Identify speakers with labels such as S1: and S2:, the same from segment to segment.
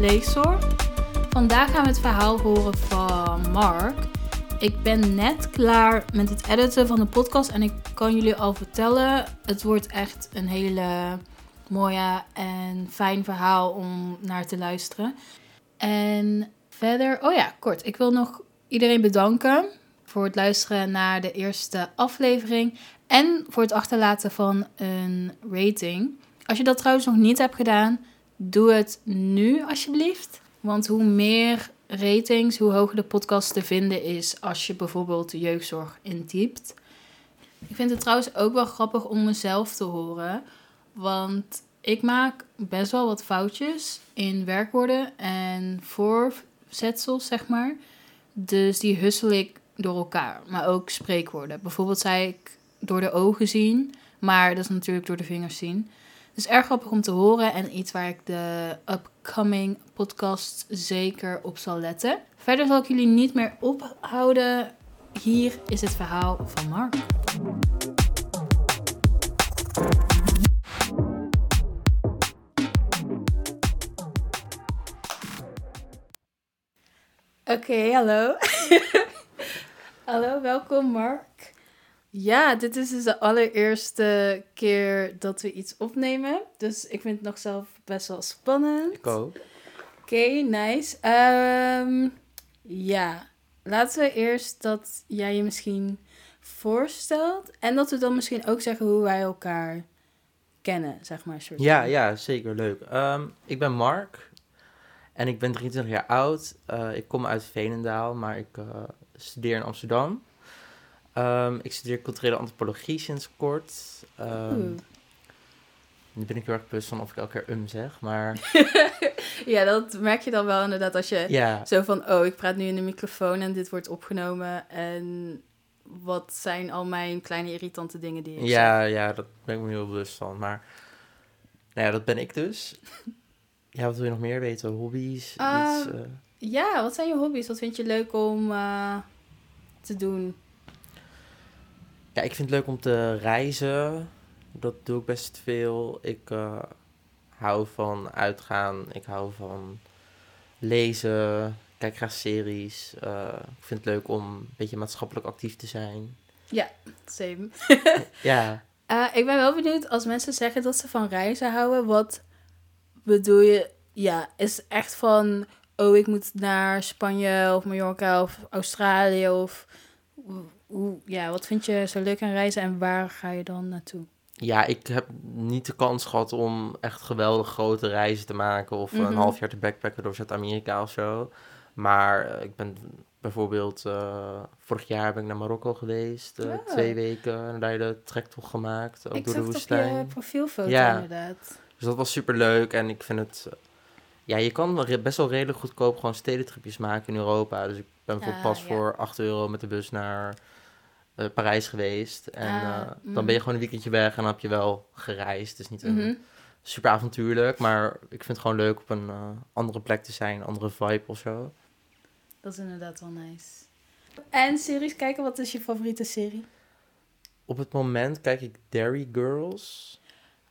S1: pleegzorg. Vandaag gaan we het verhaal horen van Mark. Ik ben net klaar met het editen van de podcast en ik kan jullie al vertellen, het wordt echt een hele mooie en fijn verhaal om naar te luisteren. En verder, oh ja, kort. Ik wil nog iedereen bedanken voor het luisteren naar de eerste aflevering en voor het achterlaten van een rating. Als je dat trouwens nog niet hebt gedaan, doe het nu alsjeblieft. Want hoe meer ratings, hoe hoger de podcast te vinden is als je bijvoorbeeld jeugdzorg intypt. Ik vind het trouwens ook wel grappig om mezelf te horen. Want ik maak best wel wat foutjes in werkwoorden en voorzetsels, zeg maar. Dus die hussel ik door elkaar. Maar ook spreekwoorden. Bijvoorbeeld zei ik door de ogen zien, maar dat is natuurlijk door de vingers zien. Dus erg grappig om te horen en iets waar ik de upcoming podcast zeker op zal letten. Verder zal ik jullie niet meer ophouden. Hier is het verhaal van Mark. Oké, hallo. hallo, welkom Mark. Ja, dit is dus de allereerste keer dat we iets opnemen. Dus ik vind het nog zelf best wel spannend.
S2: Ik ook.
S1: Oké, nice. Ehm, ja, laten we eerst dat jij je misschien voorstelt. En dat we dan misschien ook zeggen hoe wij elkaar kennen, zeg maar. Soort
S2: Ja, ja, zeker leuk. Ehm, ik ben Mark en ik ben 23 jaar oud. Eh, ik kom uit Veenendaal, maar ik eh, studeer in Amsterdam. Ehm, ik studeer culturele antropologie sinds kort. Ehm,
S1: Oeh.
S2: nu ben ik heel erg bewust van of ik elke keer um zeg, maar
S1: ja, dat merk je dan wel inderdaad als je
S2: ja,
S1: zo van... Oh, ik praat nu in de microfoon en dit wordt opgenomen. En wat zijn al mijn kleine irritante dingen die ik zeg?
S2: ja, ja, dat ben ik me heel bewust van. Maar nou ja, dat ben ik dus. Ja, wat wil je nog meer weten? Hobby's? Iets, eh,
S1: Ja, wat zijn je hobby's? Wat vind je leuk om eh, te doen?
S2: Ja, ik vind het leuk om te reizen. Dat doe ik best veel. Ik eh, hou van uitgaan. Ik hou van lezen. Ik kijk graag series. Eh, ik vind het leuk om een beetje maatschappelijk actief te zijn.
S1: Same.
S2: Ja,
S1: Eh, ik ben wel benieuwd als mensen zeggen dat ze van reizen houden. Wat bedoel je? Ja, is echt van. Oh, ik moet naar Spanje of Mallorca of Australië of. Hoe, ja, wat vind je zo leuk aan reizen en waar ga je dan naartoe?
S2: ja, ik heb niet de kans gehad om echt geweldig grote reizen te maken. Of
S1: Mhm.
S2: een half jaar te backpacken door Zuid-Amerika of zo. Maar eh, ik ben bijvoorbeeld... eh, vorig jaar ben ik naar Marokko geweest. eh,
S1: Oh.
S2: Twee weken. En daar de trektocht gemaakt. Ook
S1: ik
S2: door
S1: zag
S2: de woestijn.
S1: je profielfoto
S2: Ja.
S1: inderdaad.
S2: Dus dat was super leuk en ik vind het. Ja, je kan best wel redelijk goedkoop gewoon stedentripjes maken in Europa. Dus ik ben bijvoorbeeld
S1: Ah,
S2: pas
S1: ja.
S2: voor 8 euro met de bus naar eh, Parijs geweest. En
S1: Ah,
S2: eh, dan ben je gewoon een weekendje weg en dan heb je wel gereisd. Het is niet een
S1: Mhm.
S2: super avontuurlijk, maar ik vind het gewoon leuk op een eh, andere plek te zijn, een andere vibe of zo.
S1: Dat is inderdaad wel nice. En series kijken, wat is je favoriete serie?
S2: Op het moment kijk ik Dairy Girls.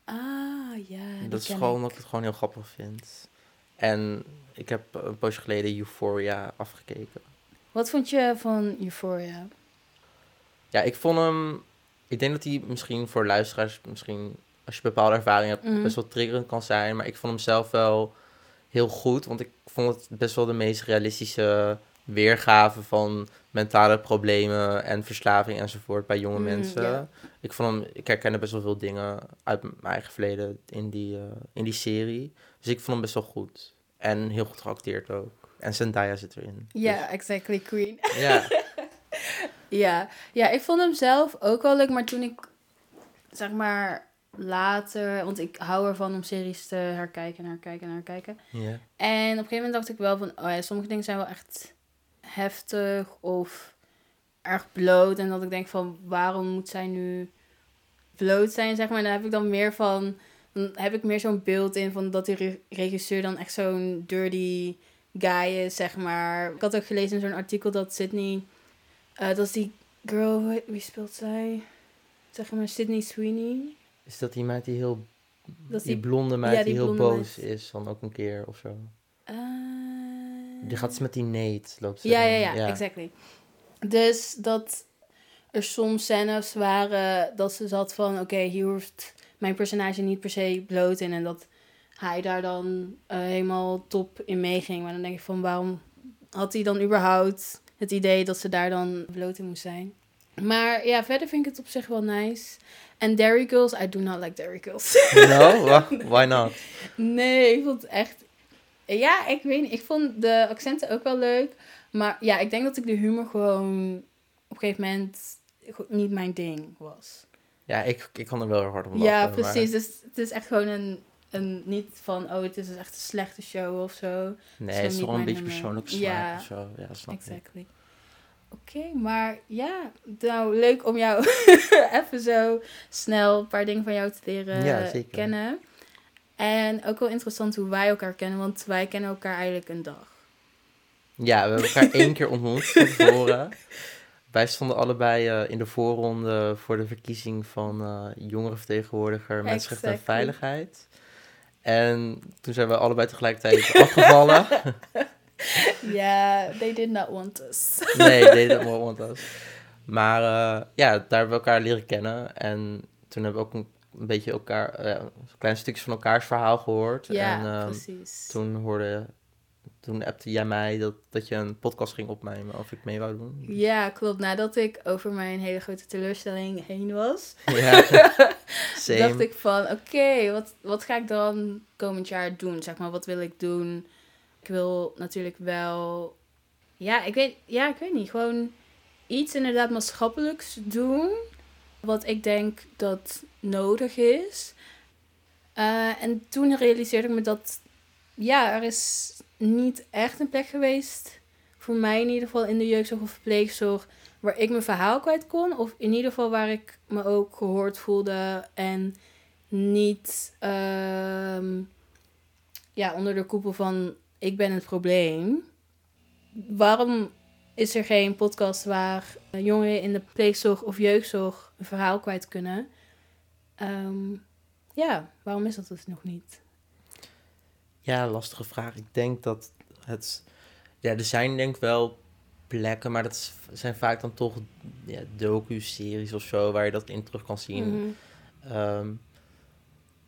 S1: Ah, ja.
S2: dat is gewoon omdat ik het gewoon heel grappig vind. En ik heb een poosje geleden Euphoria afgekeken.
S1: Wat vond je van Euphoria?
S2: Ja, ik vond hem. Ik denk dat hij misschien voor luisteraars, misschien als je bepaalde ervaring hebt,
S1: Mhm.
S2: best wel triggerend kan zijn. Maar ik vond hem zelf wel heel goed. Want ik vond het best wel de meest realistische weergave van mentale problemen en verslaving enzovoort bij jonge
S1: Mm,
S2: mensen. Ik vond hem, ik herkende best wel veel dingen uit mijn eigen verleden in die, eh, in die serie. Dus ik vond hem best wel goed. En heel goed geacteerd ook. En Zendaya zit erin.
S1: Ja, exactly, Queen.
S2: Dus, ja.
S1: ja. ja, ik vond hem zelf ook wel leuk, maar toen ik, zeg maar, later... Want ik hou ervan om series te herkijken en herkijken en herkijken.
S2: ja.
S1: En op een gegeven moment dacht ik wel van... Oh ja, sommige dingen zijn wel echt heftig of erg bloot. En dat ik denk van, waarom moet zij nu bloot zijn, zeg maar. En daar heb ik dan meer van... Dan heb ik meer zo'n beeld in van dat die re- regisseur dan echt zo'n dirty guy is, zeg maar. Ik had ook gelezen in zo'n artikel dat Sydney... eh, dat is die girl, wie- speelt zij? Zeg maar Sydney Sweeney.
S2: Is dat die meid die heel
S1: Dat
S2: die
S1: die...
S2: blonde meid
S1: ja,
S2: die,
S1: die
S2: heel boos
S1: meid.
S2: is dan ook een keer of zo.
S1: eh,
S2: Die gaat met die neet, loopt ze
S1: Ja, ja, ja, exactly. Dus dat er soms scènes waren dat ze zat van... Oké, hier hoeft mijn personage niet per se bloot in. En dat hij daar dan eh, helemaal top in meeging. Maar dan denk ik van, waarom had hij dan überhaupt het idee dat ze daar dan bloot in moest zijn? Maar ja, verder vind ik het op zich wel nice. En Dairy Girls, I do not like Dairy Girls.
S2: No? Why not?
S1: Nee, ik vond het echt. Ja, ik weet niet. Ik vond de accenten ook wel leuk. Maar ja, ik denk dat ik de humor gewoon op een gegeven moment niet mijn ding was.
S2: Ja, ik, ik kan er wel heel hard om lachen.
S1: ja,
S2: maar-
S1: precies. Dus het is echt gewoon een, een. Niet van, oh, het is dus echt een slechte show of zo.
S2: Nee, het is wel een beetje persoonlijk smaak
S1: Ja.
S2: of zo. Ja, snap.
S1: Exactly. Oké, maar ja, nou leuk om jou even zo snel een paar dingen van jou te leren
S2: Ja, zeker.
S1: kennen. En ook wel interessant hoe wij elkaar kennen, want wij kennen elkaar eigenlijk een dag.
S2: Ja, we hebben elkaar één keer ontmoet van tevoren. Wij stonden allebei eh, in de voorronde voor de verkiezing van eh jongerenvertegenwoordiger Mensenrechten en. Veiligheid. En toen zijn we allebei tegelijkertijd afgevallen.
S1: Ja, they did not want us.
S2: nee, nee, dat more want us. Maar eh, ja, daar hebben we elkaar leren kennen. En toen hebben we ook een, een beetje elkaar, eh, kleine stukjes van elkaars verhaal gehoord.
S1: Ja,
S2: en ehm,
S1: precies.
S2: toen hoorde, toen appte jij mij dat, dat je een podcast ging opnemen of ik mee wou doen.
S1: Ja, klopt. Nadat ik over mijn hele grote teleurstelling heen was,
S2: Ja,
S1: dacht ik van, oké, wat, wat ga ik dan komend jaar doen? Zeg maar, wat wil ik doen? Ik wil natuurlijk wel, ja, ik weet, ja, ik weet niet, gewoon iets inderdaad maatschappelijks doen, wat ik denk dat nodig is. Eh, en toen realiseerde ik me dat, ja, er is niet echt een plek geweest, voor mij in ieder geval in de jeugdzorg of verpleegzorg, waar ik mijn verhaal kwijt kon. Of in ieder geval waar ik me ook gehoord voelde en niet ehm, ja, onder de koepel van ik ben het probleem. Waarom is er geen podcast waar eh, jongeren in de pleegzorg of jeugdzorg een verhaal kwijt kunnen? Ehm, ja, waarom is dat dus nog niet?
S2: Ja, lastige vraag. Ik denk dat het... Ja, er zijn denk ik wel plekken, maar dat zijn vaak dan toch ja, docu-series of zo waar je dat in terug kan zien.
S1: Mhm.
S2: Ehm,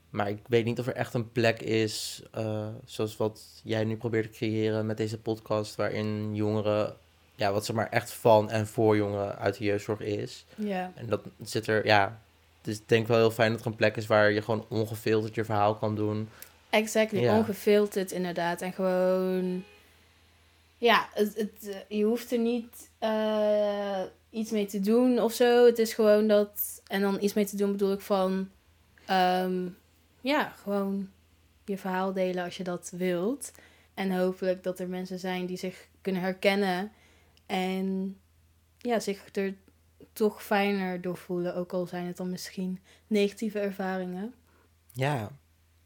S2: maar ik weet niet of er echt een plek is, eh, zoals wat jij nu probeert te creëren met deze podcast, waarin jongeren, ja, wat zeg maar echt van en voor jongeren uit de jeugdzorg is.
S1: Ja.
S2: En dat zit er, ja, dus ik denk wel heel fijn dat er een plek is waar je gewoon ongefilterd je verhaal kan doen.
S1: Exactly,
S2: Ja.
S1: ongefilterd inderdaad. En gewoon, ja, het, eh, je hoeft er niet eh, iets mee te doen of zo. Het is gewoon dat, en dan iets mee te doen bedoel ik van, ehm, ja, gewoon je verhaal delen als je dat wilt. En hopelijk dat er mensen zijn die zich kunnen herkennen en ja, zich er toch fijner door voelen. Ook al zijn het dan misschien negatieve ervaringen.
S2: Ja.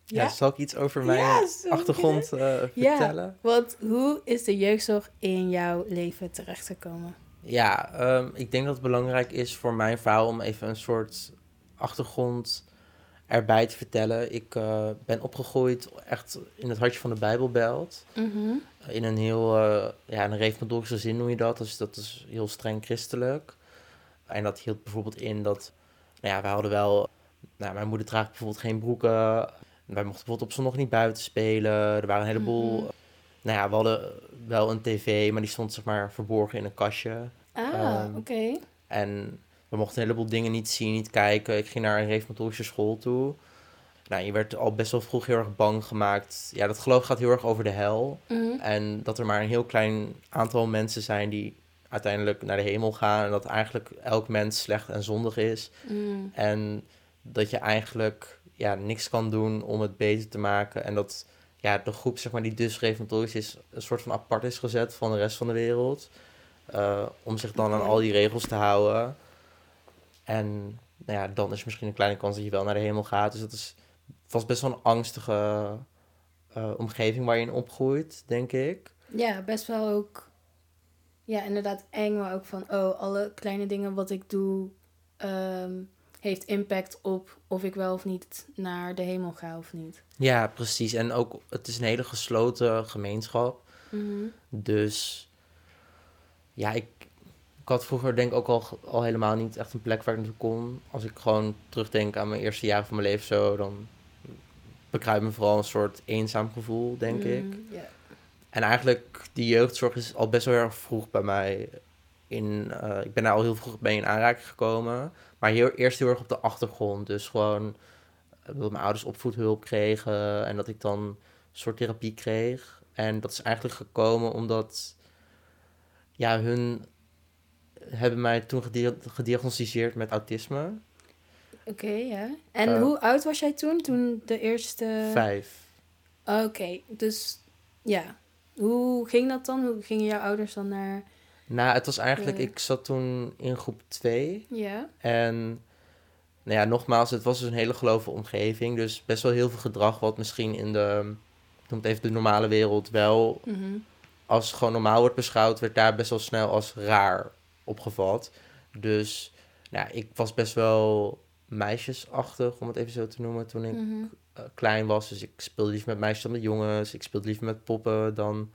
S2: Ja, zal ik iets over mijn
S1: Ja,
S2: achtergrond eh,
S1: Ja.
S2: vertellen?
S1: Want hoe is de jeugdzorg in jouw leven terechtgekomen?
S2: Ja, ehm, ik denk dat het belangrijk is voor mijn verhaal om even een soort achtergrond erbij te vertellen. Ik eh, ben opgegroeid echt in het hartje van de Bijbelbelt. In een heel, eh ja, een reformatorische zin noem je dat. Dus dat is heel streng christelijk. En dat hield bijvoorbeeld in dat, nou ja, wij hadden wel, nou, mijn moeder draagt bijvoorbeeld geen broeken. Wij mochten bijvoorbeeld op zondag niet buiten spelen. Er waren een heleboel,
S1: Mhm.
S2: nou ja, we hadden wel een tv, maar die stond zeg maar verborgen in een kastje.
S1: Ah,
S2: Ehm,
S1: oké.
S2: En we mochten een heleboel dingen niet zien, niet kijken. Ik ging naar een reformatorische school toe. Nou, je werd al best wel vroeg heel erg bang gemaakt. Ja, dat geloof gaat heel erg over de hel.
S1: Mhm.
S2: En dat er maar een heel klein aantal mensen zijn die uiteindelijk naar de hemel gaan. En dat eigenlijk elk mens slecht en zondig is.
S1: Mm.
S2: En dat je eigenlijk ja, niks kan doen om het beter te maken. En dat ja, de groep zeg maar, die dus reformatorisch is, een soort van apart is gezet van de rest van de wereld. Eh, om zich dan aan al die regels te houden. En nou ja, dan is misschien een kleine kans dat je wel naar de hemel gaat. Dus dat is, was best wel een angstige eh, omgeving waar je in opgroeit, denk ik.
S1: Ja, best wel ook. Ja, inderdaad eng, maar ook van, oh, alle kleine dingen wat ik doe, ehm, heeft impact op of ik wel of niet naar de hemel ga of niet.
S2: Ja, precies. En ook, het is een hele gesloten gemeenschap.
S1: Mhm.
S2: Dus ja, ik, ik had vroeger denk ik ook al, al helemaal niet echt een plek waar ik naartoe kon. Als ik gewoon terugdenk aan mijn eerste jaren van mijn leven zo, dan bekruipt me vooral een soort eenzaam gevoel, denk ik.
S1: Mm, ja.
S2: En eigenlijk, die jeugdzorg is al best wel erg vroeg bij mij. In, eh, ik ben daar al heel vroeg mee in aanraking gekomen. Maar heel, eerst heel erg op de achtergrond. Dus gewoon eh, dat mijn ouders opvoedhulp kregen. En dat ik dan een soort therapie kreeg. En dat is eigenlijk gekomen omdat... Ja, hun hebben mij toen gedia- gediagnosticeerd met autisme.
S1: Oké, ja. En
S2: Eh,
S1: hoe oud was jij toen? Toen de eerste...
S2: Vijf.
S1: Oké, dus ja. Hoe ging dat dan? Hoe gingen jouw ouders dan naar...
S2: Nou, het was eigenlijk... Ik zat toen in groep 2.
S1: Ja.
S2: En nou ja, nogmaals, het was dus een hele gelovige omgeving. Dus best wel heel veel gedrag wat misschien in de, noem het even de normale wereld wel,
S1: Mhm.
S2: als gewoon normaal wordt beschouwd, werd daar best wel snel als raar opgevat. Dus nou, ik was best wel meisjesachtig, om het even zo te noemen, toen ik
S1: Mhm.
S2: eh, klein was. Dus ik speelde liever met meisjes dan met jongens. Ik speelde liever met poppen dan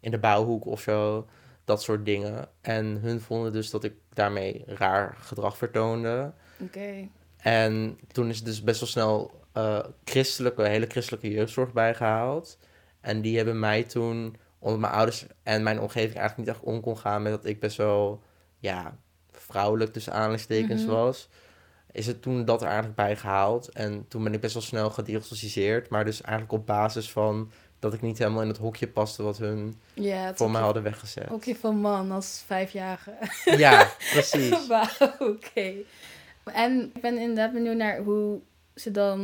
S2: in de bouwhoek of zo. Dat soort dingen. En hun vonden dus dat ik daarmee raar gedrag vertoonde.
S1: Oké.
S2: En toen is dus best wel snel eh, christelijke, hele christelijke jeugdzorg bijgehaald. En die hebben mij toen, omdat mijn ouders en mijn omgeving eigenlijk niet echt om kon gaan met dat ik best wel, ja, vrouwelijk tussen aanhalingstekens
S1: Mhm.
S2: was, is het toen dat er eigenlijk bij gehaald. En toen ben ik best wel snel gediagnosticeerd, maar dus eigenlijk op basis van dat ik niet helemaal in het hokje paste wat hun
S1: Ja,
S2: voor mij hadden weggezet.
S1: hokje van man als vijfjarige.
S2: Ja, precies.
S1: Wauw, oké. En ik ben inderdaad benieuwd naar hoe ze dan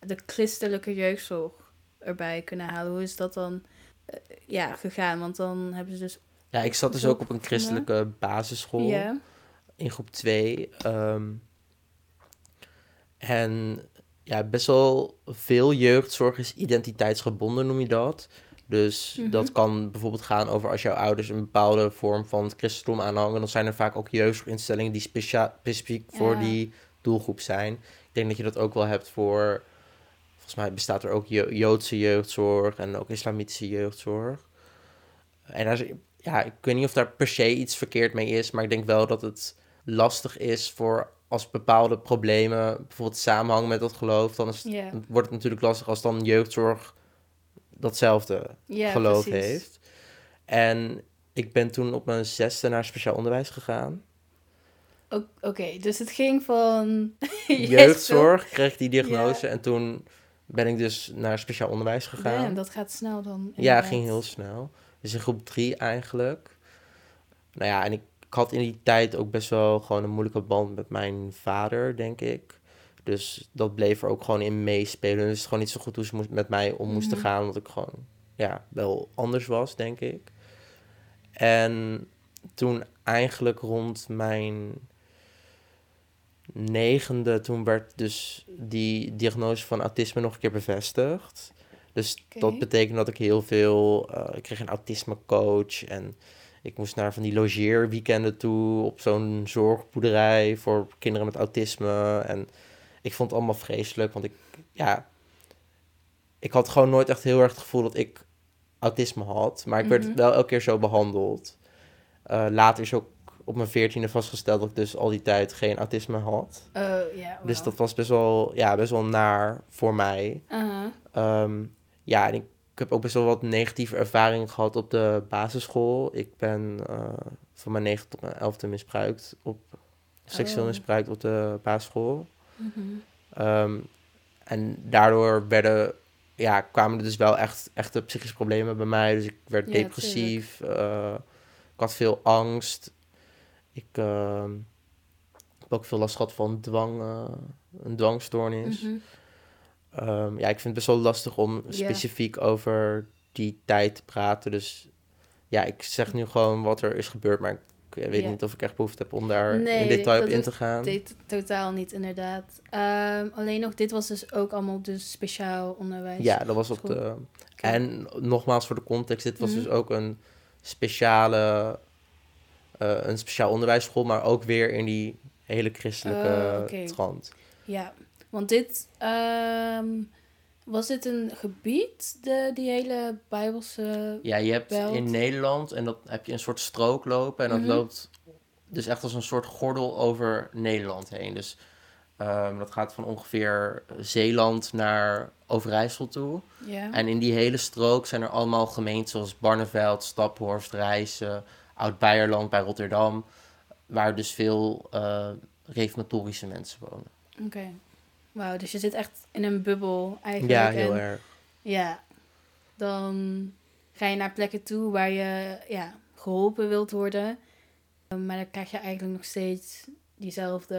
S1: de christelijke jeugdzorg erbij kunnen halen. Hoe is dat dan eh, ja, gegaan? Want dan hebben ze dus...
S2: Ja, ik zat dus ook op een christelijke basisschool.
S1: Ja.
S2: in groep 2. en ja, best wel veel jeugdzorg is identiteitsgebonden, noem je dat. Dus
S1: Mhm.
S2: dat kan bijvoorbeeld gaan over als jouw ouders een bepaalde vorm van het christendom aanhangen. Dan zijn er vaak ook jeugdzorginstellingen die specifiek voor die doelgroep zijn. Ik denk dat je dat ook wel hebt voor. Volgens mij bestaat er ook Jo- Joodse jeugdzorg en ook islamitische jeugdzorg. En daar is, ja, ik weet niet of daar per se iets verkeerd mee is, maar ik denk wel dat het lastig is voor als bepaalde problemen bijvoorbeeld samenhangen met dat geloof, dan is het, wordt het natuurlijk lastig als dan jeugdzorg datzelfde geloof
S1: precies.
S2: heeft. En ik ben toen op mijn zesde naar speciaal onderwijs gegaan.
S1: Oké, dus het ging van...
S2: Jeugdzorg, kreeg die diagnose en toen ben ik dus naar speciaal onderwijs gegaan.
S1: Ja, dat gaat snel dan.
S2: Ja, ging heel snel. Dus in groep drie eigenlijk. Nou ja, en ik, ik had in die tijd ook best wel gewoon een moeilijke band met mijn vader, denk ik. Dus dat bleef er ook gewoon in meespelen. Dus het is gewoon niet zo goed hoe ze moest, met mij om moesten
S1: Mhm.
S2: gaan. Want ik gewoon, ja, wel anders was, denk ik. En toen eigenlijk rond mijn negende, toen werd dus die diagnose van autisme nog een keer bevestigd. Dus dat betekent dat ik heel veel... eh, ik kreeg een autismecoach en ik moest naar van die logeerweekenden toe... op zo'n zorgboerderij voor kinderen met autisme. En ik vond het allemaal vreselijk, want ik... Ja, ik had gewoon nooit echt heel erg het gevoel dat ik autisme had. Maar ik
S1: Mhm.
S2: werd wel elke keer zo behandeld. Eh, later is ook op mijn veertiende vastgesteld dat ik dus al die tijd geen autisme had.
S1: Oh,
S2: Dus dat was best wel, ja, best wel naar voor mij.
S1: Aha.
S2: Ehm, ja, en ik, ik heb ook best wel wat negatieve ervaringen gehad op de basisschool. Ik ben eh, van mijn negen tot mijn elfde misbruikt op seksueel
S1: Oh.
S2: misbruikt op de basisschool.
S1: Mhm.
S2: Ehm, en daardoor werden, ja, kwamen er dus wel echt echte psychische problemen bij mij. Dus ik werd
S1: Ja,
S2: depressief. eh, ik had veel angst. Ik ehm, heb ook veel last gehad van dwang, een dwangstoornis.
S1: Mhm.
S2: Ehm, ja, ik vind het best wel lastig om specifiek over die tijd te praten. Dus ja, ik zeg nu gewoon wat er is gebeurd, maar ik eh, weet niet of ik echt behoefte heb om daar
S1: Nee,
S2: in detail op in te gaan.
S1: Dit totaal niet, inderdaad. Ehm, alleen nog, dit was dus ook allemaal dus speciaal onderwijs.
S2: Ja, dat was op
S1: School.
S2: de. En nogmaals voor de context, dit was
S1: Mhm.
S2: dus ook een speciale, eh, een speciaal onderwijsschool, maar ook weer in die hele christelijke
S1: oké.
S2: trant.
S1: Ja, want dit... ehm, was dit een gebied, de, die hele Bijbelse...
S2: Ja, je hebt
S1: Belt.
S2: in Nederland en dat heb je een soort strook lopen en dat
S1: Mhm.
S2: loopt dus echt als een soort gordel over Nederland heen. Dus ehm, dat gaat van ongeveer Zeeland naar Overijssel toe. En in die hele strook zijn er allemaal gemeenten zoals Barneveld, Staphorst, Rijssen, Oud-Beierland bij Rotterdam, waar dus veel eh reformatorische mensen wonen.
S1: Oké. Wauw, dus je zit echt in een bubbel eigenlijk.
S2: Ja, heel
S1: en,
S2: erg.
S1: Ja. Dan ga je naar plekken toe waar je ja, geholpen wilt worden. Um, Maar dan krijg je eigenlijk nog steeds diezelfde...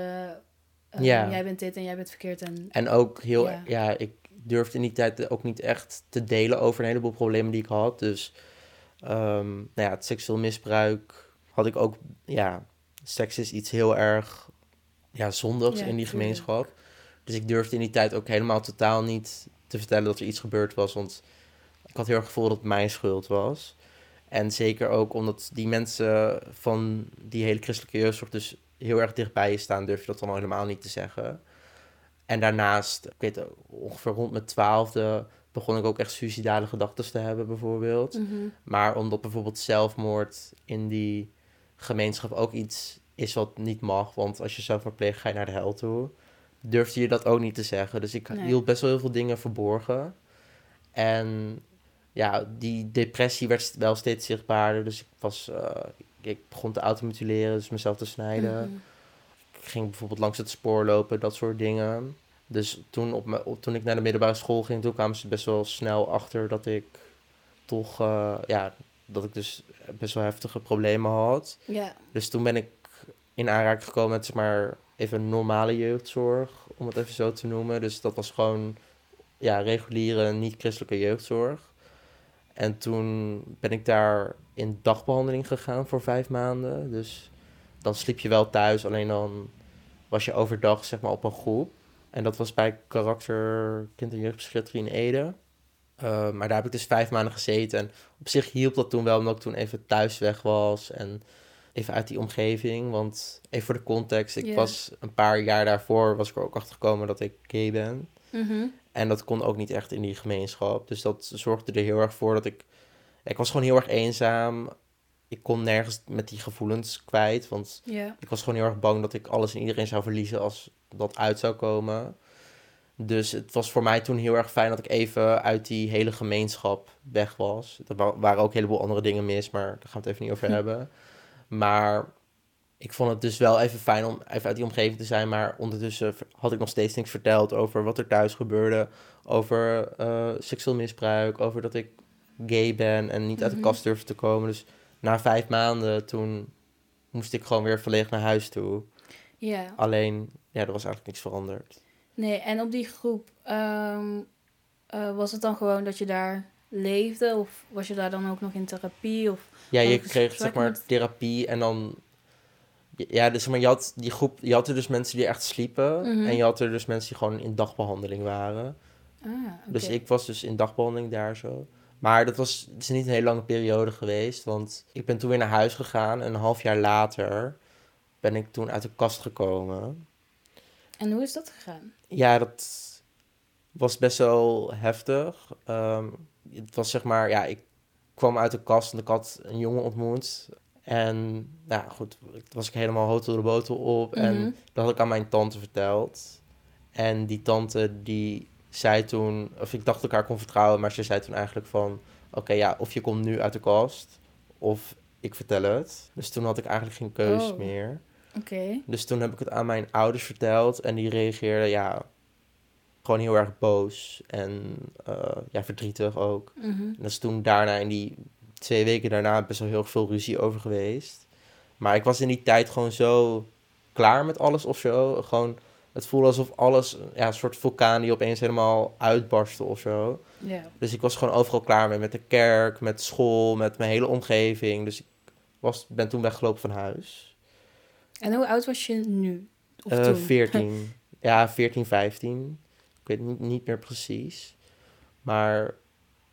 S1: um,
S2: Ja.
S1: Jij bent dit en jij bent verkeerd. En,
S2: En ook heel,
S1: Ja.
S2: ja. ik durfde in die tijd ook niet echt te delen over een heleboel problemen die ik had. Dus, ehm, nou ja, het seksueel misbruik had ik ook, ja, seks is iets heel erg, ja, zondigs
S1: Ja,
S2: in die
S1: tuurlijk.
S2: gemeenschap. Dus ik durfde in die tijd ook helemaal totaal niet te vertellen dat er iets gebeurd was, want ik had heel erg het gevoel dat het mijn schuld was. En zeker ook omdat die mensen van die hele christelijke jeugdzorg dus heel erg dichtbij je staan, durf je dat dan al helemaal niet te zeggen. En daarnaast, ik weet ongeveer rond mijn twaalfde, begon ik ook echt suicidale gedachten te hebben bijvoorbeeld.
S1: Mhm.
S2: Maar omdat bijvoorbeeld zelfmoord in die gemeenschap ook iets is wat niet mag, want als je zelfmoord pleegt ga je naar de hel toe, durfde je dat ook niet te zeggen. Dus ik
S1: Nee.
S2: hield best wel heel veel dingen verborgen. En ja, die depressie werd wel steeds zichtbaarder. Dus ik, was, eh, ik begon te automutileren, dus mezelf te snijden.
S1: Mhm.
S2: Ik ging bijvoorbeeld langs het spoor lopen, dat soort dingen. Dus toen, op op, toen ik naar de middelbare school ging, toen kwamen ze best wel snel achter dat ik toch, eh, ja, dat ik dus best wel heftige problemen had.
S1: Ja.
S2: Dus toen ben ik in aanraking gekomen met, zeg maar, even normale jeugdzorg, om het even zo te noemen. Dus dat was gewoon, ja, reguliere, niet-christelijke jeugdzorg. En toen ben ik daar in dagbehandeling gegaan voor vijf maanden. Dus dan sliep je wel thuis, alleen dan was je overdag, zeg maar, op een groep. En dat was bij karakter kind- en jeugdpsychiatrie in Ede. Uh, maar daar heb ik dus vijf maanden gezeten. En op zich hielp dat toen wel, omdat ik toen even thuis weg was. En even uit die omgeving. Want even voor de context, ik was een paar jaar daarvoor... was ik er ook achter gekomen dat ik gay ben.
S1: Mhm.
S2: En dat kon ook niet echt in die gemeenschap. Dus dat zorgde er heel erg voor dat ik... Ik was gewoon heel erg eenzaam. Ik kon nergens met die gevoelens kwijt. Want ik was gewoon heel erg bang dat ik alles en iedereen zou verliezen als dat uit zou komen. Dus het was voor mij toen heel erg fijn dat ik even uit die hele gemeenschap weg was. Er wa- waren ook een heleboel andere dingen mis, maar daar gaan we het even niet over
S1: Hm.
S2: hebben. Maar ik vond het dus wel even fijn om even uit die omgeving te zijn. Maar ondertussen had ik nog steeds niks verteld over wat er thuis gebeurde. Over eh, seksueel misbruik, over dat ik gay ben en niet uit de
S1: Mhm.
S2: kast durfde te komen. Dus na vijf maanden toen moest ik gewoon weer volledig naar huis toe.
S1: Ja.
S2: Alleen, ja, er was eigenlijk niks veranderd.
S1: Nee, en op die groep, ehm, eh, was het dan gewoon dat je daar leefde? Of was je daar dan ook nog in therapie? Of...
S2: Ja, je kreeg zeg maar therapie en dan... Ja, dus maar, je had die groep, je had er dus mensen die echt sliepen.
S1: Mhm.
S2: En je had er dus mensen die gewoon in dagbehandeling waren.
S1: Ah.
S2: Dus ik was dus in dagbehandeling daar zo. Maar dat was, het is niet een hele lange periode geweest. Want ik ben toen weer naar huis gegaan. En een half jaar later ben ik toen uit de kast gekomen.
S1: En hoe is dat gegaan?
S2: Ja, dat was best wel heftig. Ehm, het was zeg maar, ja, ik kwam uit de kast en ik had een jongen ontmoet. En nou goed, ik was ik helemaal hotel de botel op.
S1: Mhm.
S2: En dat had ik aan mijn tante verteld. En die tante die zei toen, of ik dacht elkaar kon vertrouwen, maar ze zei toen eigenlijk van, oké ja, of je komt nu uit de kast, of ik vertel het. Dus toen had ik eigenlijk geen keus
S1: Oh.
S2: meer.
S1: Oké.
S2: Dus toen heb ik het aan mijn ouders verteld en die reageerden, ja, gewoon heel erg boos en eh, ja, verdrietig ook.
S1: Mhm.
S2: En dat is toen daarna, in die twee weken daarna, best wel heel veel ruzie over geweest. Maar ik was in die tijd gewoon zo klaar met alles of zo. Gewoon, het voelde alsof alles, ja, een soort vulkaan die opeens helemaal uitbarstte of zo. Dus ik was gewoon overal klaar mee, met de kerk, met school, met mijn hele omgeving. Dus ik was, ben toen weggelopen van huis.
S1: En hoe oud was je nu? Of
S2: Eh,
S1: toen?
S2: 14. ja, 14, 15. Ik weet niet, niet meer precies. Maar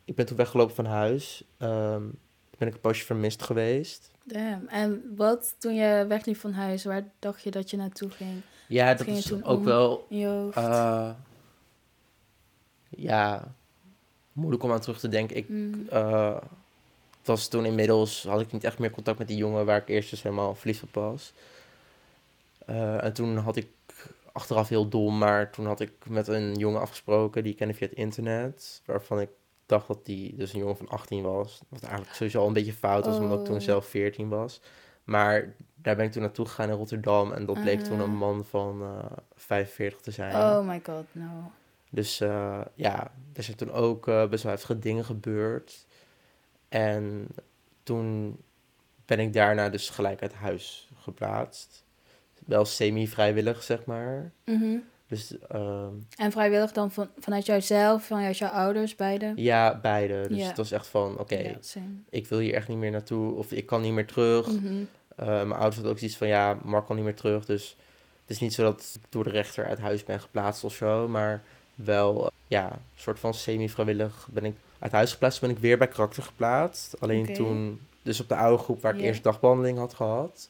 S2: ik ben toen weggelopen van huis. Toen ben ik een poosje vermist geweest.
S1: Damn. En wat, toen je wegliep van huis, waar dacht je dat je naartoe ging?
S2: Ja,
S1: Wat
S2: dat
S1: ging
S2: is
S1: toen
S2: ook wel eh, ja, moeilijk om aan terug te denken. Ik,
S1: Mm.
S2: eh, was toen inmiddels, had ik niet echt meer contact met die jongen waar ik eerst dus helemaal verliefd op was. Eh, en toen had ik, achteraf heel dom, maar toen had ik met een jongen afgesproken, die ik kende via het internet, waarvan ik dacht dat die dus een jongen van 18 was. Wat eigenlijk sowieso al een beetje fout was, omdat ik toen
S1: Oh.
S2: zelf 14 was. Maar daar ben ik toen naartoe gegaan in Rotterdam en dat bleek toen een man van eh 45 te zijn.
S1: Oh my god, no.
S2: Dus eh, ja, er zijn toen ook eh, best wel heftige dingen gebeurd. En toen ben ik daarna dus gelijk uit huis geplaatst. Wel semi-vrijwillig, zeg maar.
S1: Mhm.
S2: Dus ehm,
S1: En vrijwillig dan van, vanuit jouzelf, vanuit jouw ouders, beide?
S2: ja, beide. Dus het was echt van, oké, ik wil hier echt niet meer naartoe. Of ik kan niet meer terug.
S1: Mhm.
S2: Eh, mijn ouders hadden ook zoiets van, ja, Mark kan niet meer terug. Dus het is niet zo dat ik door de rechter uit huis ben geplaatst of zo. Maar wel, eh, ja, een soort van semi-vrijwillig ben ik uit huis geplaatst. Ben ik weer bij karakter geplaatst. Alleen toen, dus op de oude groep waar ik eerst dagbehandeling had gehad.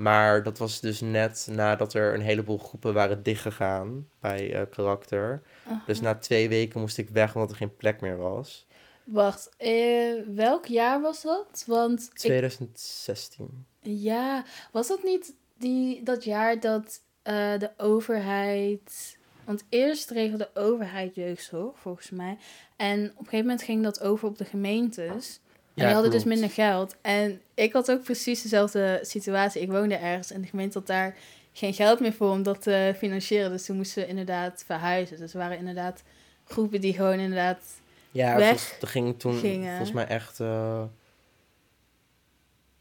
S2: Maar dat was dus net nadat er een heleboel groepen waren dichtgegaan bij eh, karakter.
S1: Aha.
S2: Dus na twee weken moest ik weg omdat er geen plek meer was.
S1: Wacht, eh, welk jaar was dat? Want ik
S2: 2016.
S1: Ja, was dat niet die, dat jaar dat eh, de overheid. Want eerst regelde de overheid jeugdzorg, volgens mij. En op een gegeven moment ging dat over op de gemeentes. En die hadden dus minder geld. En ik had ook precies dezelfde situatie. Ik woonde ergens en de gemeente had daar geen geld meer voor om dat te financieren. Dus toen moesten we inderdaad verhuizen. Dus er waren inderdaad groepen die gewoon inderdaad...
S2: Ja,
S1: weg
S2: er ging toen
S1: gingen.
S2: volgens mij echt. eh,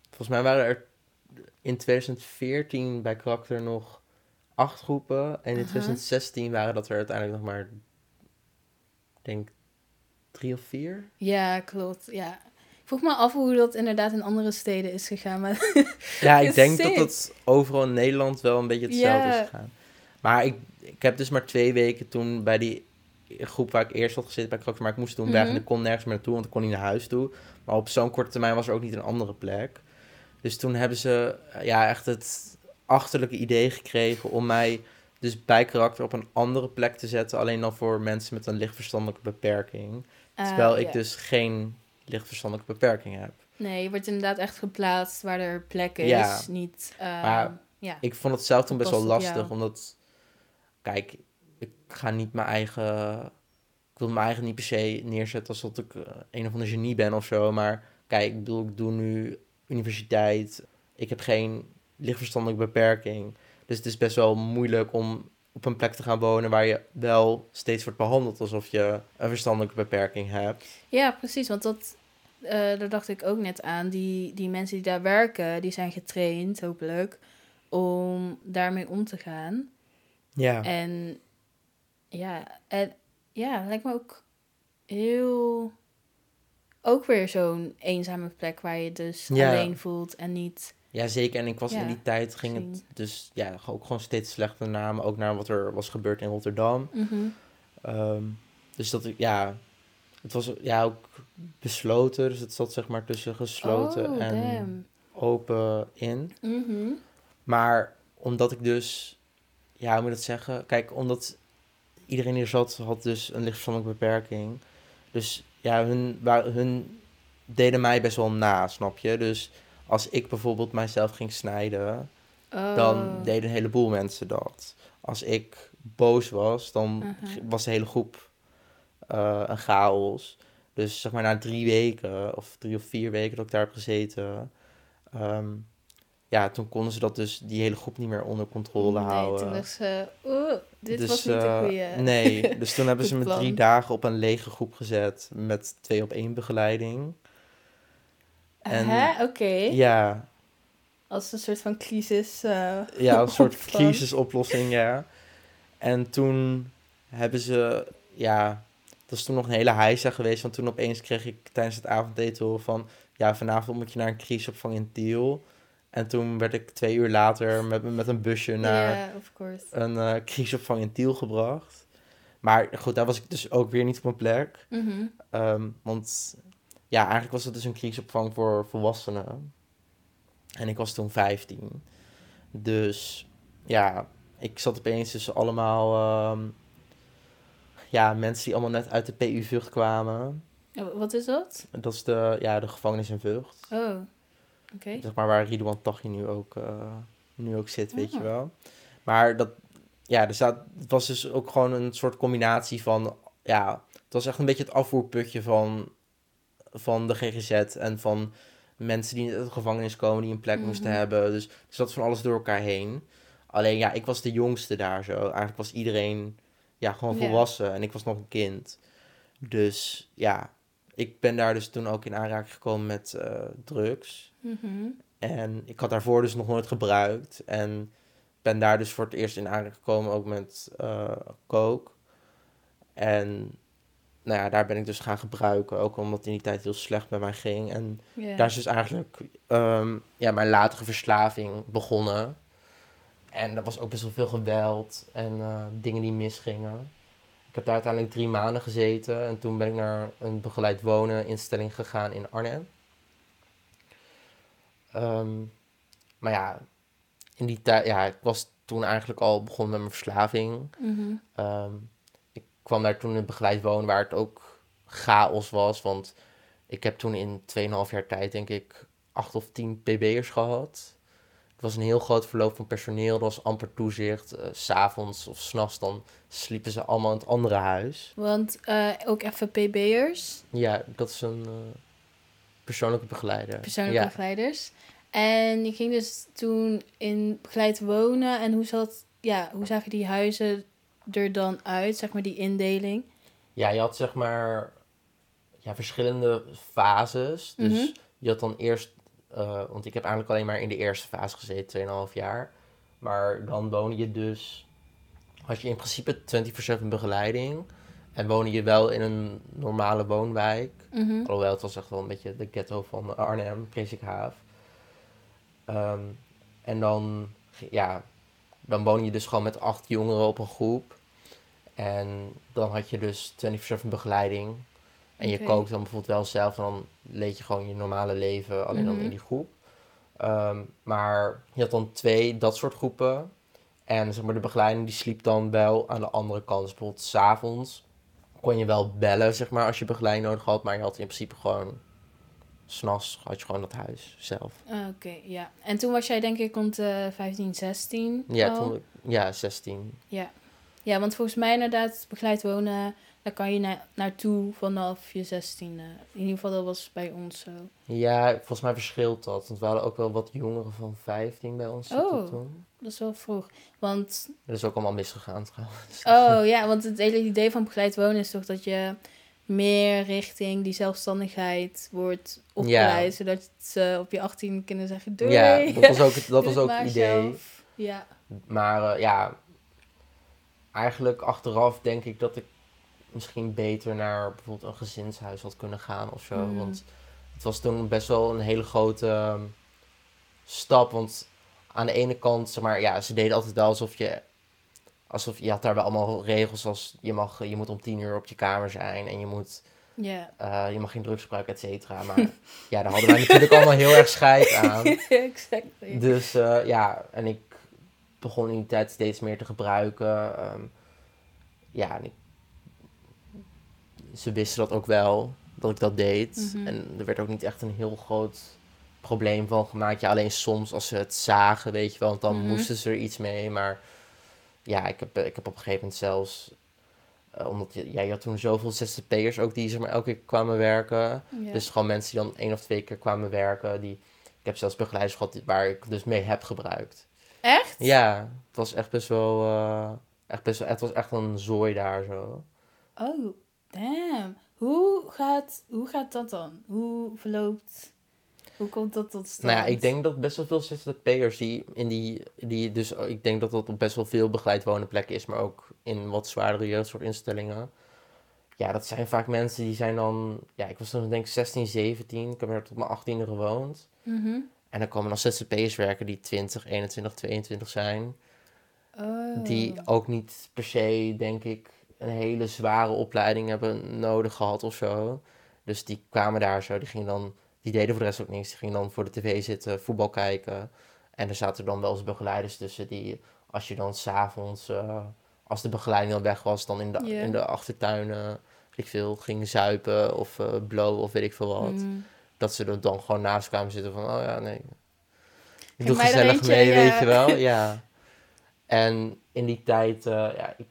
S2: volgens mij waren er in 2014 bij karakter nog acht groepen. En in
S1: Aha.
S2: 2016 waren dat er uiteindelijk nog maar, ik denk, drie of vier.
S1: Ja, klopt. Ja. Vroeg me af hoe dat inderdaad in andere steden is gegaan. Maar
S2: Ja, ik denk dat dat overal in Nederland wel een beetje hetzelfde is gegaan. Maar ik, ik heb dus maar twee weken toen bij die groep waar ik eerst had gezeten bij karakter. Maar ik moest toen weg en
S1: Mhm.
S2: ik kon nergens meer naartoe, want ik kon niet naar huis toe. Maar op zo'n korte termijn was er ook niet een andere plek. Dus toen hebben ze ja, echt het achterlijke idee gekregen om mij dus bij karakter op een andere plek te zetten. Alleen dan voor mensen met een lichtverstandelijke beperking.
S1: Ah,
S2: Terwijl ik dus geen lichtverstandelijke beperking heb.
S1: Nee, je wordt inderdaad echt geplaatst waar er plek is.
S2: Ja.
S1: Niet, eh,
S2: Maar
S1: ja.
S2: Ik vond het zelf toen best wel lastig,
S1: jou.
S2: omdat... Kijk, ik ga niet mijn eigen... Ik wil mijn eigen niet per se neerzetten alsof ik eh, een of ander genie ben of zo. Maar kijk, ik bedoel, ik doe nu universiteit. Ik heb geen lichtverstandelijke beperking. Dus het is best wel moeilijk om op een plek te gaan wonen waar je wel steeds wordt behandeld alsof je een verstandelijke beperking hebt.
S1: ja, precies. Want dat, eh, daar dacht ik ook net aan. Die, die mensen die daar werken, die zijn getraind, hopelijk, om daarmee om te gaan.
S2: Ja.
S1: En ja, en, ja, lijkt me ook heel... Ook weer zo'n eenzame plek waar je dus
S2: Ja.
S1: alleen voelt en niet...
S2: Ja, zeker. En ik was
S1: Ja,
S2: in die tijd, ging het dus ja, ook gewoon steeds slechter namen. Ook naar wat er was gebeurd in Rotterdam.
S1: Mhm.
S2: Ehm, dus dat ik, ja, het was ja, ook besloten. Dus het zat zeg maar tussen gesloten
S1: oh,
S2: en
S1: damn.
S2: open in.
S1: Mhm.
S2: Maar omdat ik dus, ja, hoe moet ik dat zeggen? Kijk, omdat iedereen hier zat, had dus een lichtverstandelijke beperking. Dus ja, hun, wa- hun deden mij best wel na, snap je? Dus als ik bijvoorbeeld mijzelf ging snijden, dan
S1: Oh.
S2: deden een heleboel mensen dat. Als ik boos was, dan g- was de hele groep eh, een chaos. Dus zeg maar na drie weken, of drie of vier weken dat ik daar heb gezeten... ehm, ja, toen konden ze dat dus, die hele groep niet meer onder controle
S1: nee,
S2: houden.
S1: toen dacht ze, oeh, dit
S2: Dus,
S1: was niet de
S2: eh,
S1: goede.
S2: Nee, dus toen hebben ze me drie dagen op een lege groep gezet met twee op één begeleiding. en-
S1: Hè? Oké.
S2: Ja,
S1: Als een soort van crisis. eh,
S2: Ja, een soort crisisoplossing, ja. En toen hebben ze, ja, dat is toen nog een hele heisa geweest, want toen opeens kreeg ik tijdens het avondeten van, ja, vanavond moet je naar een crisisopvang in Tiel. En toen werd ik twee uur later met, met een busje naar
S1: Ja, of course.
S2: een crisisopvang in Tiel gebracht. Maar goed, daar was ik dus ook weer niet op mijn plek.
S1: Mhm.
S2: Ehm, want ja, eigenlijk was het dus een kriegsopvang voor volwassenen. En ik was toen 15. Dus ja, ik zat opeens tussen allemaal ehm, ja, mensen die allemaal net uit de PU Vught kwamen.
S1: Oh, Wat is dat?
S2: Dat is de, ja, de gevangenis in Vught.
S1: Oh, oké.
S2: Zeg maar waar Ridouan Taghi nu ook, eh, nu ook zit, weet je
S1: Ah.
S2: wel. Maar dat, ja, er staat, het was dus ook gewoon een soort combinatie van, ja, het was echt een beetje het afvoerputje van, van de GGZ en van mensen die uit de gevangenis komen, die een plek moesten
S1: Mhm.
S2: hebben. Dus er zat van alles door elkaar heen. Alleen ja, ik was de jongste daar zo. Eigenlijk was iedereen ja, gewoon
S1: Ja.
S2: volwassen en ik was nog een kind. Dus ja, ik ben daar dus toen ook in aanraking gekomen met eh, drugs.
S1: Mhm.
S2: En ik had daarvoor dus nog nooit gebruikt. En ben daar dus voor het eerst in aanraking gekomen ook met eh coke. En nou ja, daar ben ik dus gaan gebruiken. Ook omdat het in die tijd heel slecht met mij ging. En daar is dus eigenlijk ehm, ja, mijn latere verslaving begonnen. En er was ook best wel veel geweld en eh, dingen die misgingen. Ik heb daar uiteindelijk drie maanden gezeten. En toen ben ik naar een begeleid wonen instelling gegaan in Arnhem. Ehm, maar ja, in die tijd, ja, ik was toen eigenlijk al begonnen met mijn verslaving.
S1: Mhm.
S2: Ehm, ik kwam daar toen in begeleid wonen waar het ook chaos was. Want ik heb toen in 2,5 jaar tijd denk ik 8 of 10 pb'ers gehad. Het was een heel groot verloop van personeel. Er was amper toezicht. Eh, S S'avonds of s'nachts dan sliepen ze allemaal in het andere huis.
S1: Want eh, ook even PB'ers,
S2: Ja, dat is een eh, persoonlijke begeleider.
S1: persoonlijke
S2: ja.
S1: begeleiders. En je ging dus toen in begeleid wonen. En hoe, zat, ja, hoe zagen die huizen er dan uit, zeg maar die indeling?
S2: Ja, je had zeg maar ja, verschillende fases. Dus
S1: Mhm.
S2: je had dan eerst, eh, want ik heb eigenlijk alleen maar in de eerste fase gezeten, 2,5 jaar. Maar dan woonde je dus, had je in principe 24-7 begeleiding. En woonde je wel in een normale woonwijk.
S1: Mhm.
S2: Alhoewel, het was echt wel een beetje de ghetto van Arnhem, Presikhaaf. Ehm en dan, ja, dan woon je dus gewoon met acht jongeren op een groep. En dan had je dus 24-7 begeleiding. En je kookt dan bijvoorbeeld wel zelf. En dan leed je gewoon je normale leven, alleen dan
S1: Mhm.
S2: in die groep. Ehm, maar je had dan twee dat soort groepen. En zeg maar, de begeleiding die sliep dan wel aan de andere kant. Dus bijvoorbeeld s'avonds kon je wel bellen, zeg maar, als je begeleiding nodig had. Maar je had in principe gewoon... S'nachts had je gewoon dat huis zelf.
S1: Ah, Oké, ja. En toen was jij denk ik rond eh 15, 16
S2: Ja, toen, ja 16.
S1: Ja. ja, want volgens mij inderdaad begeleid wonen, daar kan je na naartoe vanaf je 16e. In ieder geval dat was bij ons zo.
S2: Ja, volgens mij verschilt dat. Want we hadden ook wel wat jongeren van 15 bij ons zitten
S1: Oh.
S2: toen.
S1: Dat is wel vroeg. Want,
S2: Dat is ook allemaal misgegaan trouwens.
S1: oh ja, want het hele idee van begeleid wonen is toch dat je meer richting die zelfstandigheid wordt opgeleid. Zodat ze op je 18 kunnen zeggen, doei.
S2: Ja, dat was ook, het- dat was ook het idee.
S1: zelf. Ja.
S2: Maar eh, ja, eigenlijk achteraf denk ik dat ik misschien beter naar bijvoorbeeld een gezinshuis had kunnen gaan of zo.
S1: Mm.
S2: Want het was toen best wel een hele grote ehm, stap. Want aan de ene kant, zeg maar, ja, ze deden altijd wel alsof je. Alsof je had daar wel allemaal regels als je mag, je moet om tien uur op je kamer zijn en je moet,
S1: Ja.
S2: eh, je mag geen drugs gebruiken, et cetera. Maar ja, daar hadden wij natuurlijk allemaal heel erg scheid aan.
S1: exactly.
S2: Dus eh, ja, en ik begon in die tijd steeds meer te gebruiken. ehm, ja, en ik, ze wisten dat ook wel, dat ik dat deed.
S1: Mhm.
S2: En er werd ook niet echt een heel groot probleem van gemaakt. Ja, alleen soms als ze het zagen, weet je wel, want dan
S1: Mhm.
S2: moesten ze er iets mee. Maar ja, ik heb, ik heb op een gegeven moment zelfs... eh, omdat je, ja, je had toen zoveel ZZP'ers ook die zeg maar, elke keer kwamen werken.
S1: Ja.
S2: Dus gewoon mensen die dan één of twee keer kwamen werken. Die, ik heb zelfs begeleiders gehad die- waar ik dus mee heb gebruikt.
S1: Echt?
S2: Ja, het was echt best wel, eh, echt best wel, het was echt een zooi daar zo.
S1: Oh, damn. Hoe gaat, hoe gaat dat dan? Hoe verloopt... Hoe komt dat tot stand?
S2: Nou ja, ik denk dat best wel veel ZZP'ers die in die, die dus, ik denk dat dat op best wel veel begeleid wonen plekken is, maar ook in wat zwaardere jeugdzorginstellingen. Ja, dat zijn vaak mensen die zijn dan, ja, ik was toen denk ik 16, 17, ik heb er tot mijn 18e gewoond.
S1: Mhm.
S2: En dan komen dan ZZP'ers werken die 20, 21, 22 zijn.
S1: Oh.
S2: Die ook niet per se, denk ik, een hele zware opleiding hebben nodig gehad of zo. Dus die kwamen daar zo, die gingen dan, die deden voor de rest ook niks. Die gingen dan voor de tv zitten, voetbal kijken. En er zaten dan wel eens begeleiders tussen die, als je dan s'avonds, uh, als de begeleiding al weg was, dan in de, in de achtertuinen, weet ik veel, gingen zuipen of eh blowen of weet ik veel wat.
S1: Mm.
S2: Dat ze er dan gewoon naast kwamen zitten van, oh ja, nee. Ik doe gezellig
S1: eentje,
S2: mee,
S1: ja.
S2: weet je wel. Ja. En in die tijd, eh, ja, ik,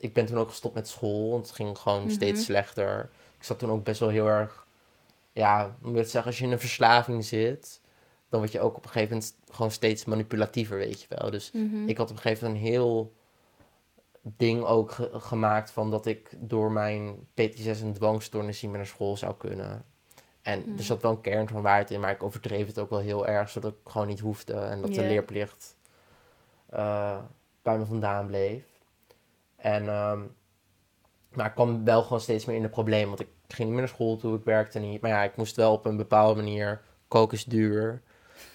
S2: ik ben toen ook gestopt met school, want het ging gewoon
S1: Mhm.
S2: steeds slechter. Ik zat toen ook best wel heel erg, ja, hoe moet je het zeggen, als je in een verslaving zit, dan word je ook op een gegeven moment gewoon steeds manipulatiever, weet je wel. Dus
S1: Mhm.
S2: ik had op een gegeven moment een heel ding ook ge- gemaakt van dat ik door mijn PT6 en dwangstoornis niet meer naar school zou kunnen. En
S1: Hmm.
S2: er zat wel een kern van waarheid in, maar ik overdreef het ook wel heel erg, zodat ik gewoon niet hoefde en dat de leerplicht eh, bij me vandaan bleef. En, ehm, maar ik kwam wel gewoon steeds meer in de problemen, want ik ging niet meer naar school toe, ik werkte niet. Maar ja, ik moest wel op een bepaalde manier, koken is duur.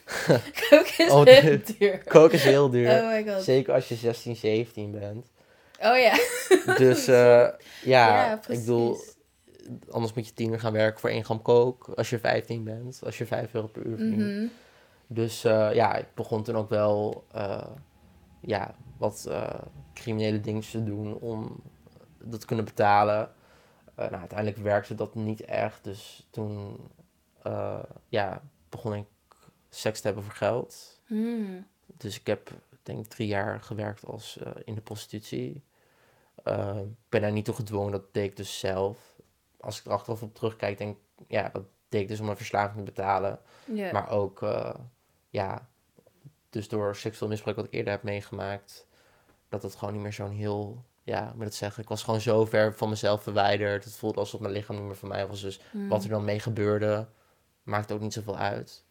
S1: Kook is
S2: Oh,
S1: heel duur.
S2: Koken is heel duur.
S1: Oh my god.
S2: Zeker als je 16, 17 bent.
S1: Oh ja.
S2: Dus eh, ja, ik bedoel, anders moet je tien uur gaan werken voor één gram kook als je 15 bent, als je 5 euro per uur verdient.
S1: Mhm.
S2: Dus eh, ja, ik begon toen ook wel eh, ja, wat eh, criminele dingen te doen om dat te kunnen betalen. Eh, nou, uiteindelijk werkte dat niet echt, dus toen eh, ja, begon ik seks te hebben voor geld.
S1: Mm.
S2: Dus ik heb denk ik drie jaar gewerkt als in de prostitutie. Ik ben daar niet toe gedwongen, dat deed ik dus zelf. Als ik er achteraf op terugkijk, denk ik, ja, dat deed ik dus om mijn verslaving te betalen. Maar ook, ja, dus door seksueel misbruik wat ik eerder heb meegemaakt, dat het gewoon niet meer zo'n heel, ja, moet ik het zeggen, ik was gewoon zo ver van mezelf verwijderd. Het voelde alsof mijn lichaam niet meer van mij was. Dus
S1: Mm.
S2: wat er dan mee gebeurde, maakt ook niet zoveel uit.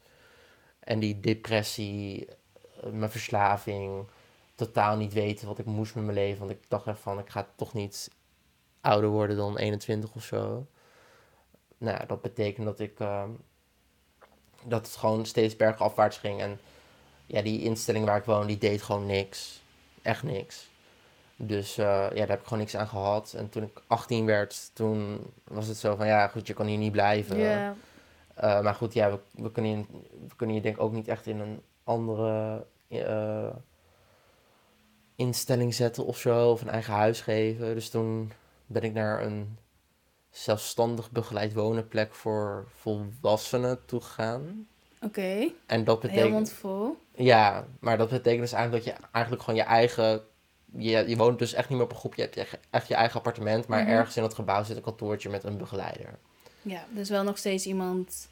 S2: En die depressie, eh, mijn verslaving, totaal niet weten wat ik moest met mijn leven. Want ik dacht echt van, ik ga toch niet ouder worden dan 21 of zo. Nou, dat betekent dat ik, ehm, dat het gewoon steeds bergafwaarts ging. En ja, die instelling waar ik woon, die deed gewoon niks. Echt niks. Dus eh, ja, daar heb ik gewoon niks aan gehad. En toen ik 18 werd, toen was het zo van, ja goed, je kan hier niet blijven. Uh, maar goed, ja, we, we, kunnen je, we kunnen je denk ik ook niet echt in een andere uh, instelling zetten of zo, of een eigen huis geven. Dus toen ben ik naar een zelfstandig begeleid wonenplek voor volwassenen toegegaan.
S1: Oké.
S2: En dat betekent...
S1: Vol.
S2: Ja, maar dat betekent dus eigenlijk dat je eigenlijk gewoon je eigen... Je, je woont dus echt niet meer op een groep, je hebt echt, echt je eigen appartement, maar
S1: Mhm.
S2: ergens in het gebouw zit een kantoortje met een begeleider.
S1: Ja, dus wel nog steeds iemand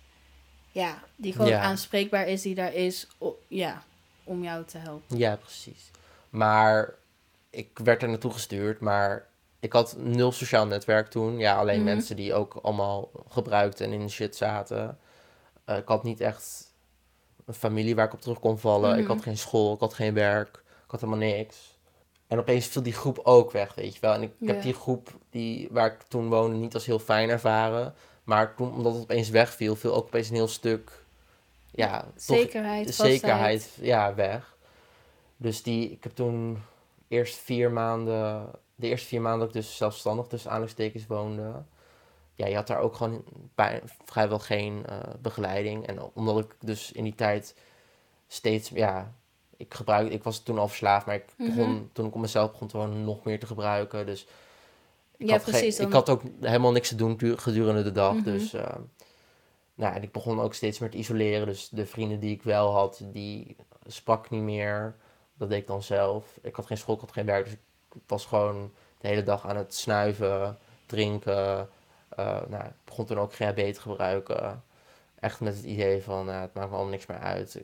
S1: ja, die gewoon
S2: Ja.
S1: aanspreekbaar is, die daar is o- ja, om jou te helpen.
S2: Ja, precies. Maar ik werd er naartoe gestuurd, maar ik had nul sociaal netwerk toen. Ja, alleen
S1: Mhm.
S2: mensen die ook allemaal gebruikten en in de shit zaten. Eh, ik had niet echt een familie waar ik op terug kon vallen. Ik
S1: Mhm.
S2: had geen school, ik had geen werk, ik had helemaal niks. En opeens viel die groep ook weg, weet je wel. En ik, heb die groep die, waar ik toen woonde niet als heel fijn ervaren. Maar toen, omdat het opeens wegviel, viel ook opeens een heel stuk... Ja,
S1: Zekerheid,
S2: zekerheid ja, weg. Dus die, ik heb toen eerst vier maanden, de eerste vier maanden dat ik dus zelfstandig tussen aanhalingstekens woonde. Ja, je had daar ook gewoon bij, vrijwel geen eh, begeleiding. En omdat ik dus in die tijd steeds, ja, ik gebruik, ik was toen al verslaafd, maar ik begon,
S1: Mhm.
S2: toen ik op mezelf begon te wonen, nog meer te gebruiken. Dus ik,
S1: Ja,
S2: had
S1: precies, dan-
S2: ik had ook helemaal niks te doen du- gedurende de dag.
S1: Mhm.
S2: Dus eh, nou, en ik begon ook steeds meer te isoleren. Dus de vrienden die ik wel had, die sprak niet meer. Dat deed ik dan zelf. Ik had geen school, ik had geen werk. Dus ik was gewoon de hele dag aan het snuiven, drinken. Eh, nou, ik begon toen ook GHB te gebruiken. Echt met het idee van, nou, het maakt me allemaal niks meer uit.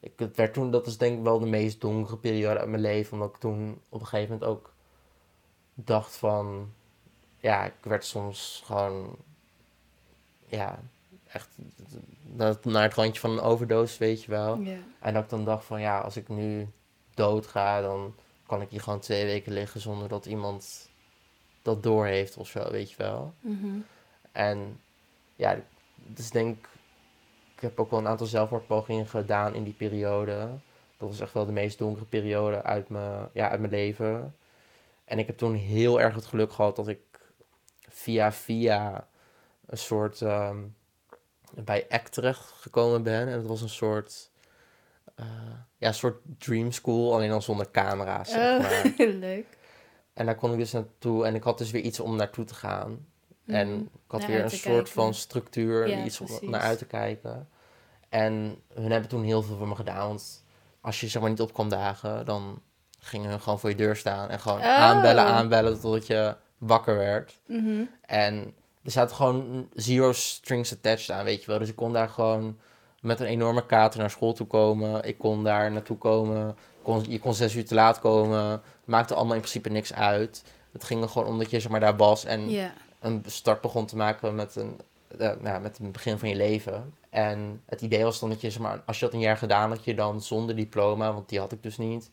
S2: Ik, het werd toen, dat is denk ik wel de meest donkere periode uit mijn leven. Omdat ik toen op een gegeven moment ook dacht van... Ja, ik werd soms gewoon... Ja, echt dat- naar het randje van een overdose, weet je wel. En dat ik dan dacht van, ja, als ik nu dood ga, dan kan ik hier gewoon twee weken liggen zonder dat iemand dat door heeft of zo, weet je wel.
S1: Mhm.
S2: En ja, dus denk ik, heb ook wel een aantal zelfmoordpogingen gedaan in die periode. Dat was echt wel de meest donkere periode uit mijn, ja, uit mijn leven. En ik heb toen heel erg het geluk gehad dat ik via via een soort ehm, bij ACT terecht gekomen ben. En dat was een soort, eh, ja, een soort dream school, alleen dan zonder camera's. Zeg
S1: Oh,
S2: maar.
S1: leuk.
S2: En daar kon ik dus naartoe en ik had dus weer iets om naartoe te gaan. En
S1: Mhm.
S2: ik had
S1: Naar
S2: weer een soort
S1: kijken.
S2: van structuur,
S1: Ja,
S2: iets om naar uit te kijken. En hun hebben toen heel veel voor me gedaan, want als je zeg maar niet op kwam dagen, dan gingen hun gewoon voor je deur staan en gewoon
S1: Oh.
S2: aanbellen, aanbellen totdat je wakker werd.
S1: Mhm.
S2: En er zaten gewoon zero strings attached aan, weet je wel. Dus ik kon daar gewoon met een enorme kater naar school toe komen. Ik kon daar naartoe komen. Kon, je kon zes uur te laat komen. Maakte allemaal in principe niks uit. Het ging er gewoon om dat je zeg maar, daar was en een start begon te maken met, een, eh, nou, met het begin van je leven. En het idee was dan dat je, zeg maar, als je dat een jaar gedaan had, je dan zonder diploma, want die had ik dus niet,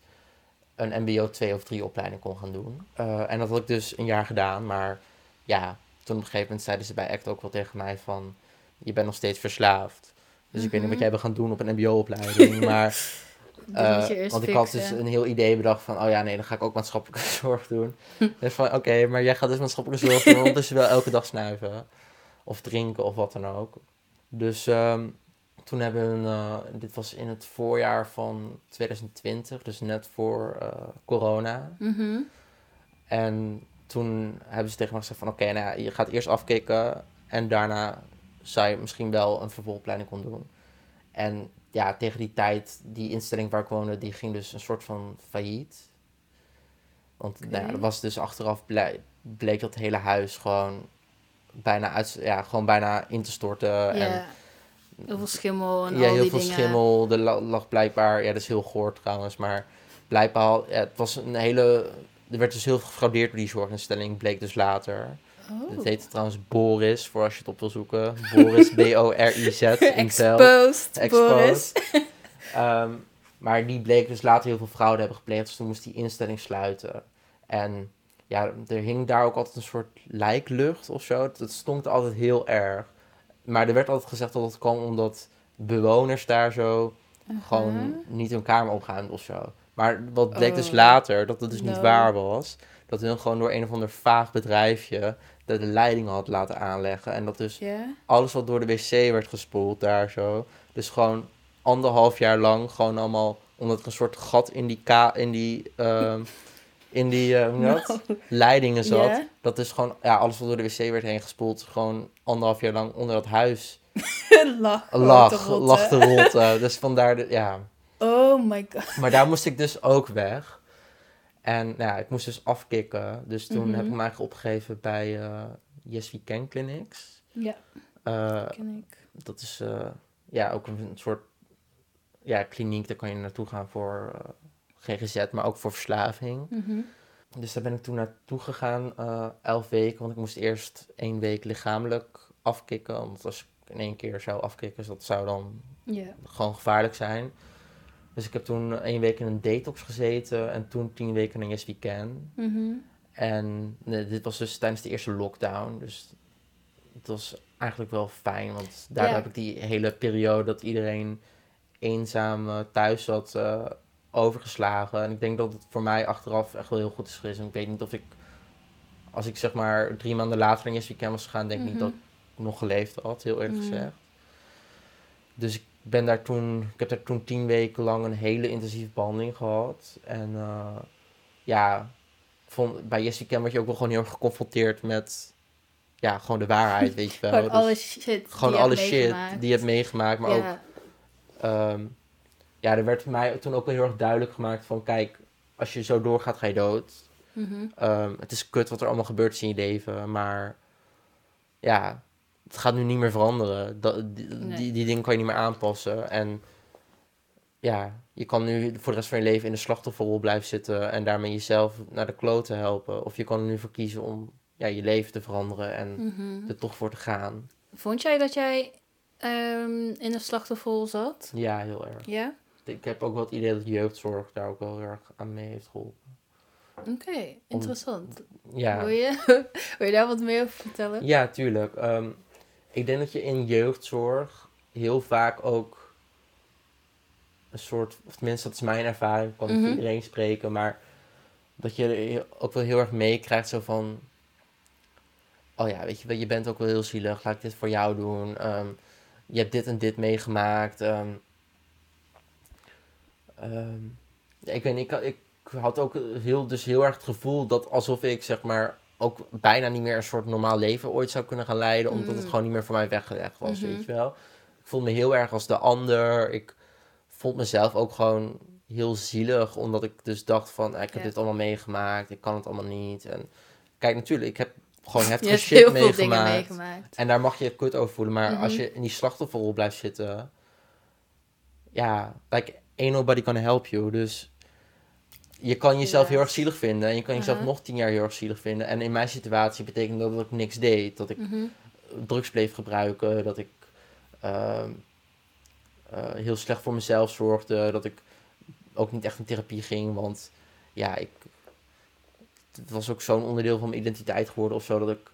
S2: een MBO 2 of 3 opleiding kon gaan doen. Eh, en dat had ik dus een jaar gedaan, maar ja, toen op een gegeven moment zeiden ze bij ACT ook wel tegen mij van, je bent nog steeds verslaafd. Dus ik weet niet wat
S1: Mhm.
S2: jij wil gaan doen op een MBO-opleiding, maar... Eh, want ik had dus een heel idee bedacht van, oh ja, nee, dan ga ik ook maatschappelijke zorg doen. dus van, oké, maar jij gaat dus maatschappelijke zorg doen, ondertussen wel elke dag snuiven. Of drinken of wat dan ook. Dus ehm, toen hebben we, eh, dit was in het voorjaar van 2020, dus net voor eh, corona.
S1: Mhm.
S2: En toen hebben ze tegen me gezegd van, oké, nou ja, je gaat eerst afkicken en daarna zou je misschien wel een vervolgopleiding kunnen doen. En ja, tegen die tijd, die instelling waar ik woonde, die ging dus een soort van failliet. Want nou ja,
S1: Oké.
S2: dat was dus achteraf blij, bleek dat hele huis gewoon bijna, uit, ja, gewoon bijna in te storten. En
S1: Ja. Heel veel schimmel en
S2: ja,
S1: al
S2: heel
S1: die
S2: veel
S1: dingen.
S2: schimmel. Er la- lag blijkbaar, ja, dat is heel goor trouwens, maar blijkbaar, ja, het was een hele, er werd dus heel veel gefraudeerd door die zorginstelling, bleek dus later.
S1: Oh.
S2: Het heette trouwens Boris, voor als je het op wil zoeken. Boris, B-O-R-I-Z.
S1: Exposed,
S2: Exposed.
S1: Boris.
S2: Ehm, maar die bleek dus later heel veel fraude hebben gepleegd, dus toen moest die instelling sluiten. En ja, er hing daar ook altijd een soort lijklucht of zo. Het, het stonk altijd heel erg. Maar er werd altijd gezegd dat het kwam omdat bewoners daar zo gewoon
S1: Uh-huh.
S2: niet hun kamer opgaan of zo. Maar wat bleek dus
S1: Oh.
S2: later, dat het dus niet waar was. Dat hun gewoon door een of ander vaag bedrijfje de, de leiding had laten aanleggen. En dat dus alles wat door de wc werd gespoeld daar zo. Dus gewoon anderhalf jaar lang gewoon allemaal... Omdat er een soort gat in die, ka in die, ehm, in die eh, dat? leidingen zat. Dat is gewoon... Ja, alles wat door de wc werd heen gespoeld... Gewoon anderhalf jaar lang onder dat huis lag,
S1: rotten.
S2: lag te rotten. Dus vandaar... De, ja,
S1: Oh my god.
S2: maar daar moest ik dus ook weg. En nou ja, ik moest dus afkicken. Dus toen
S1: Mhm.
S2: heb ik me eigenlijk opgegeven bij eh Yes We Can Clinics.
S1: Ja,
S2: Eh,
S1: ken ik.
S2: dat is eh, ja, ook een soort ja, kliniek. Daar kan je naartoe gaan voor GGZ, maar ook voor verslaving.
S1: Mhm.
S2: Dus daar ben ik toen naartoe gegaan, elf weken. Want ik moest eerst één week lichamelijk afkicken. Want als ik in één keer zou afkicken, dat zou dan gewoon gevaarlijk zijn. Dus ik heb toen één week in een detox gezeten en toen tien weken in Yes We Can.
S1: Mhm.
S2: En nee, dit was dus tijdens de eerste lockdown. Dus het was eigenlijk wel fijn, want daar heb ik die hele periode dat iedereen eenzaam eh, thuis zat eh, overgeslagen. En ik denk dat het voor mij achteraf echt wel heel goed is geweest. En ik weet niet of ik, als ik zeg maar drie maanden later in Yes We Can was gegaan, denk ik niet
S1: Mhm.
S2: dat ik nog geleefd had, heel eerlijk
S1: Mhm.
S2: gezegd. Dus ik ben daar toen, ik heb daar toen tien weken lang een hele intensieve behandeling gehad. En eh, ja, vond, bij Yes We Can word je ook wel gewoon heel erg geconfronteerd met, ja, gewoon de waarheid, weet je wel.
S1: Gewoon
S2: Dus
S1: alle shit.
S2: gewoon alle shit
S1: meegemaakt.
S2: die je hebt meegemaakt, maar ook
S1: ja.
S2: Ehm, ja, er werd mij toen ook wel heel erg duidelijk gemaakt van, kijk, als je zo doorgaat, ga je dood.
S1: Mhm.
S2: Ehm, het is kut wat er allemaal gebeurt is in je leven, maar ja, het gaat nu niet meer veranderen. Dat, die,
S1: Nee.
S2: die, die dingen kan je niet meer aanpassen. En ja, je kan nu voor de rest van je leven in de slachtofferrol blijven zitten en daarmee jezelf naar de kloten helpen. Of je kan er nu voor kiezen om ja, je leven te veranderen en
S1: Mhm.
S2: er toch voor te gaan.
S1: Vond jij dat jij ehm, in de slachtofferrol zat?
S2: Ja, heel erg.
S1: Ja?
S2: Ik heb ook wel het idee dat jeugdzorg daar ook wel heel erg aan mee heeft geholpen.
S1: Oké, interessant.
S2: Ja.
S1: Wil, je, wil je daar wat meer over vertellen?
S2: Ja, tuurlijk. Ehm, ik denk dat je in jeugdzorg heel vaak ook een soort, of tenminste dat is mijn ervaring, ik kan niet
S1: Mhm.
S2: iedereen spreken, maar dat je ook wel heel erg meekrijgt zo van, oh ja, weet je wel, je bent ook wel heel zielig, laat ik dit voor jou doen. Ehm, je hebt dit en dit meegemaakt. ehm. Ehm, ja, ik weet niet, ik, ik had ook heel, dus heel erg het gevoel dat alsof ik zeg maar ook bijna niet meer een soort normaal leven ooit zou kunnen gaan leiden, omdat het
S1: Mm.
S2: gewoon niet meer voor mij weggelegd was,
S1: Mhm.
S2: weet je wel. Ik voelde me heel erg als de ander. Ik vond mezelf ook gewoon heel zielig, omdat ik dus dacht van, eh, ik heb
S1: Ja.
S2: dit allemaal meegemaakt, ik kan het allemaal niet. En kijk, natuurlijk, ik heb gewoon heftige shit
S1: heel veel dingen
S2: meegemaakt.
S1: meegemaakt.
S2: En daar mag je kut over voelen. Maar
S1: Mhm.
S2: als je in die slachtofferrol blijft zitten... Ja, like, ain't nobody gonna help you. Dus je kan jezelf heel erg zielig vinden. En je kan jezelf
S1: Aha.
S2: nog tien jaar heel erg zielig vinden. En in mijn situatie betekent dat dat ik niks deed. Dat ik
S1: Mhm.
S2: drugs bleef gebruiken. Dat ik ehm, eh, heel slecht voor mezelf zorgde. Dat ik ook niet echt in therapie ging. Want ja, ik, het was ook zo'n onderdeel van mijn identiteit geworden of zo. Dat ik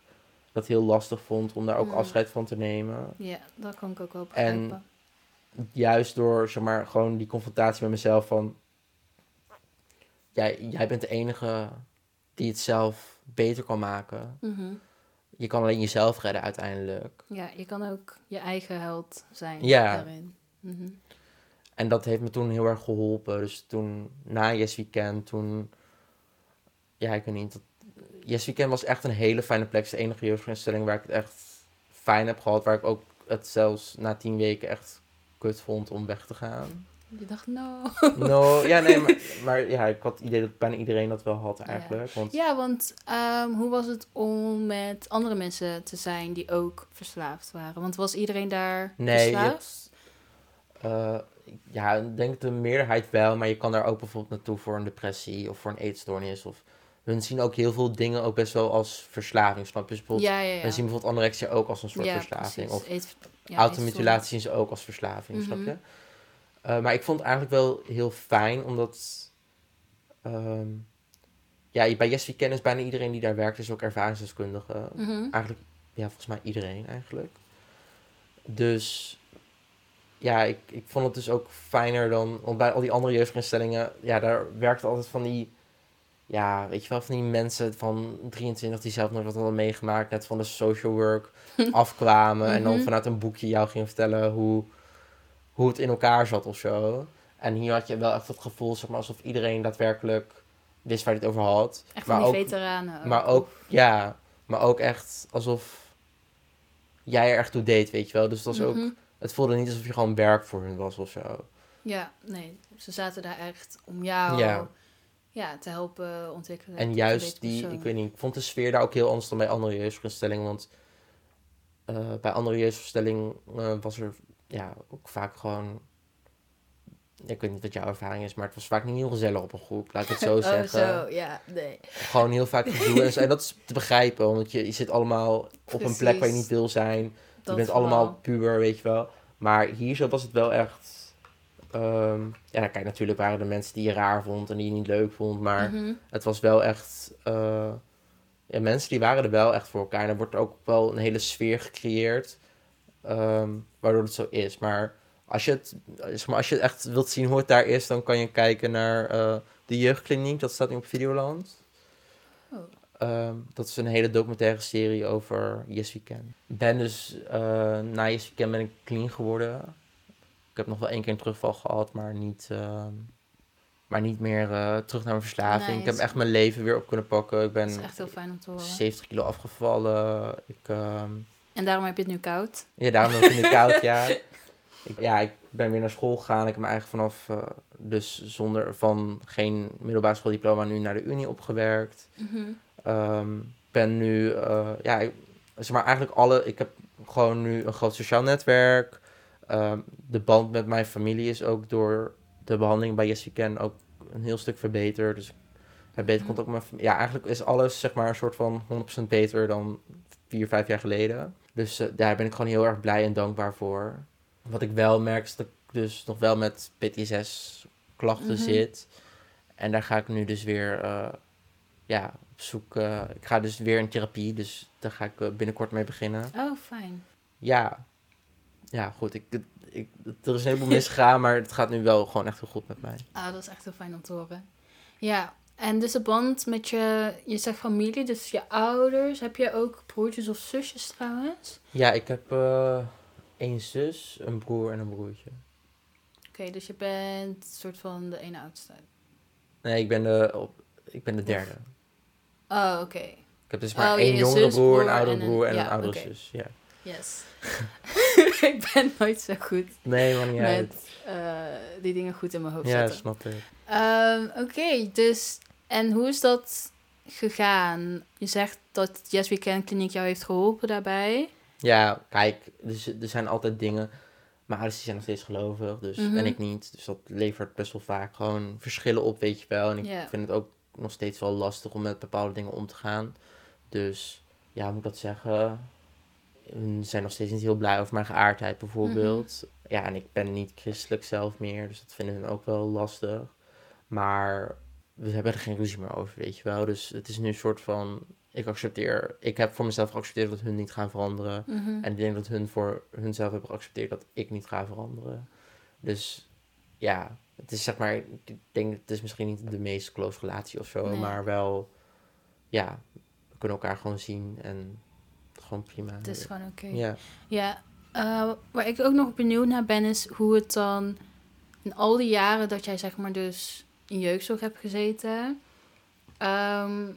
S2: dat heel lastig vond om daar ook
S1: Mm.
S2: afscheid van te nemen.
S1: Ja, dat kan ik ook wel
S2: En-
S1: begrijpen.
S2: Juist door, zeg maar, gewoon die confrontatie met mezelf van... Jij, jij bent de enige die het zelf beter kan maken.
S1: Mhm.
S2: Je kan alleen jezelf redden uiteindelijk.
S1: Ja, je kan ook je eigen held zijn
S2: Ja.
S1: daarin. Mhm.
S2: En dat heeft me toen heel erg geholpen. Dus toen, na Yes Weekend, toen... Ja, ik weet niet. Dat, yes Weekend was echt een hele fijne plek. Het is de enige jeugdinstelling waar ik het echt fijn heb gehad. Waar ik ook het zelfs na tien weken echt kut vond om weg te gaan.
S1: Je dacht, no.
S2: No, ja, nee, maar, maar ja, ik had het idee dat bijna iedereen dat wel had eigenlijk. Want
S1: Ja, want ehm, hoe was het om met andere mensen te zijn die ook verslaafd waren? Want was iedereen daar
S2: Nee,
S1: verslaafd?
S2: eh, ja, ik denk de meerderheid wel, maar je kan daar ook bijvoorbeeld naartoe voor een depressie of voor een eetstoornis. Of, hun zien ook heel veel dingen ook best wel als verslaving, snap je? Dus bijvoorbeeld,
S1: Ja, ja, ja.
S2: Hun zien bijvoorbeeld anorexia ook als een soort
S1: ja,
S2: verslaving.
S1: precies.
S2: Of
S1: Eet, ja,
S2: automutilatie zien ze ook als verslaving, snap
S1: Mhm.
S2: je? Eh, maar ik vond het eigenlijk wel heel fijn, omdat... ehm, ja, bij Yes Weekend is bijna iedereen die daar werkt, is ook ervaringsdeskundige.
S1: Mhm.
S2: Eigenlijk, ja, volgens mij iedereen eigenlijk. Dus ja, ik, ik vond het dus ook fijner dan... Want bij al die andere jeugdinstellingen, ja, daar werkte altijd van die... Ja, weet je wel, van die mensen van 23 die zelf nog wat hadden meegemaakt, net van de social work afkwamen. En dan
S1: Mhm.
S2: vanuit een boekje jou gingen vertellen hoe, hoe het in elkaar zat of zo. En hier had je wel echt het gevoel, zeg maar, alsof iedereen daadwerkelijk wist waar hij het over had.
S1: Echt van
S2: maar
S1: die
S2: ook,
S1: veteranen.
S2: maar ook, ja, maar ook echt alsof jij er echt toe deed, weet je wel. Dus het was ook,
S1: Mhm.
S2: het voelde niet alsof je gewoon werk voor hun was of zo.
S1: Ja, nee. Ze zaten daar echt om jou
S2: Ja.
S1: ja. te helpen ontwikkelen.
S2: En juist die,
S1: persoon.
S2: ik weet niet, ik vond de sfeer daar ook heel anders dan bij andere jeugdinstellingen. Want eh, bij andere jeugdinstellingen eh, was er ja, ook vaak gewoon... Ik weet niet wat jouw ervaring is, maar het was vaak niet heel gezellig op een groep, laat ik het zo
S1: oh,
S2: zeggen.
S1: zo, ja, nee.
S2: Gewoon heel vaak gedoe en. En dat is te begrijpen, want je, je zit allemaal op een plek waar je niet wil zijn. Je bent allemaal puber, weet je wel. Maar hier zo was het wel echt... ehm, ja, kijk, natuurlijk waren er mensen die je raar vond en die je niet leuk vond. Maar
S1: Mhm.
S2: het was wel echt... eh, ja, mensen die waren er wel echt voor elkaar. En er wordt ook wel een hele sfeer gecreëerd. Ehm, waardoor het zo is. Maar als je, het, zeg maar als je echt wilt zien hoe het daar is... dan kan je kijken naar eh, de jeugdkliniek. Dat staat nu op Videoland.
S1: Oh.
S2: Ehm, dat is een hele documentaire serie over Yes Weekend. Ik ben dus uh, na Yes Weekend ben ik clean geworden. Ik heb nog wel één keer een terugval gehad, maar niet, uh, maar niet meer uh, terug naar mijn verslaving. Ik heb echt mijn leven weer op kunnen pakken. Ik ben
S1: Dat is echt heel fijn om te horen.
S2: 70 kilo afgevallen. Ik.
S1: En daarom heb je het nu koud?
S2: Ja, daarom heb ik het nu koud, ja. Ik, ja, ik ben weer naar school gegaan. Ik heb me eigenlijk vanaf, uh, dus zonder van geen middelbare schooldiploma, nu naar de Unie opgewerkt.
S1: Mm -hmm.
S2: um, ben nu, uh, ja, ik, zeg maar eigenlijk alle, ik heb gewoon nu een groot sociaal netwerk. Um, de band met mijn familie is ook door de behandeling bij Ken ook een heel stuk verbeterd. Dus ik heb beter
S1: Mhm.
S2: contact met mijn familie. Ja, eigenlijk is alles zeg maar een soort van 100% beter dan vier, vijf jaar geleden. Dus uh, daar ben ik gewoon heel erg blij en dankbaar voor. Wat ik wel merk is dat ik dus nog wel met PTSS klachten
S1: Mhm.
S2: zit. En daar ga ik nu dus weer uh, ja, op zoek. Uh, ik ga dus weer in therapie, dus daar ga ik binnenkort mee beginnen.
S1: Oh, fijn.
S2: Ja, ja goed. Ik, ik, er is een heleboel misgegaan, maar het gaat nu wel gewoon echt heel goed met mij.
S1: Ah, dat is echt heel fijn om te horen. Ja, En dus de band met je, je zegt familie, dus je ouders. Heb je ook broertjes of zusjes trouwens?
S2: Ja, ik heb eh één zus, een broer en een broertje.
S1: Oké, dus je bent een soort van de ene oudste.
S2: Nee, ik ben de, op, ik ben de derde.
S1: Oh, oké.
S2: Ik heb dus maar
S1: Oh,
S2: één jongere
S1: zus,
S2: broer,
S1: broer
S2: een oudere
S1: en een-
S2: broer en
S1: ja,
S2: een oudere zus. Ja.
S1: Yes. ik ben nooit zo goed
S2: Nee, niet uit.
S1: met eh, die dingen goed in mijn hoofd
S2: Ja,
S1: zetten.
S2: snap ik.
S1: Ehm, Oké, dus en hoe is dat gegaan? Je zegt dat Yes Weekend Kliniek jou heeft geholpen daarbij.
S2: Ja, kijk, dus, er zijn altijd dingen. Mijn ouders die zijn nog steeds gelovig, dus,
S1: Mhm.
S2: en ik niet. Dus dat levert best wel vaak gewoon verschillen op, weet je wel. En ik vind het ook nog steeds wel lastig om met bepaalde dingen om te gaan. Dus, ja, hoe moet ik dat zeggen? Hun zijn nog steeds niet heel blij over mijn geaardheid, bijvoorbeeld.
S1: Mhm.
S2: Ja, en ik ben niet christelijk zelf meer, dus dat vinden hun ook wel lastig. Maar we hebben er geen ruzie meer over, weet je wel. Dus het is nu een soort van... Ik accepteer... Ik heb voor mezelf geaccepteerd dat hun niet gaan veranderen.
S1: Mhm.
S2: En ik denk dat hun voor hunzelf hebben geaccepteerd dat ik niet ga veranderen. Dus ja, het is zeg maar, ik denk het is misschien niet de meest close relatie of zo,
S1: Nee.
S2: maar wel, ja, we kunnen elkaar gewoon zien en gewoon prima.
S1: Het is gewoon oké.
S2: Ja,
S1: Ja, eh, waar ik ook nog benieuwd naar ben, is hoe het dan in al die jaren dat jij zeg maar dus in jeugdzorg hebt gezeten, ehm,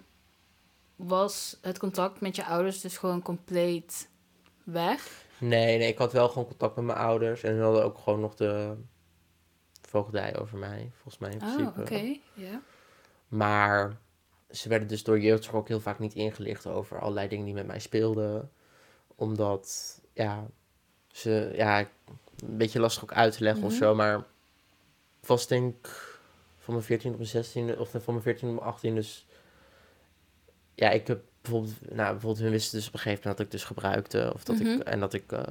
S1: was het contact met je ouders dus gewoon compleet weg?
S2: nee, nee, ik had wel gewoon contact met mijn ouders en hadden ook gewoon nog de voogdij over mij, volgens mij in
S1: Oh,
S2: principe.
S1: oké. Ja.
S2: Maar ze werden dus door jeugdzorg ook heel vaak niet ingelicht over allerlei dingen die met mij speelden. Omdat, ja, ze, ja, een beetje lastig ook uit te leggen of
S1: Mhm.
S2: zo. Maar was denk ik van mijn 14 op mijn 16 of van mijn 14 op mijn 18. Dus ja, ik heb bijvoorbeeld, nou, bijvoorbeeld hun wisten dus op een gegeven moment dat ik dus gebruikte. Of dat
S1: Mhm.
S2: ik, en dat ik eh,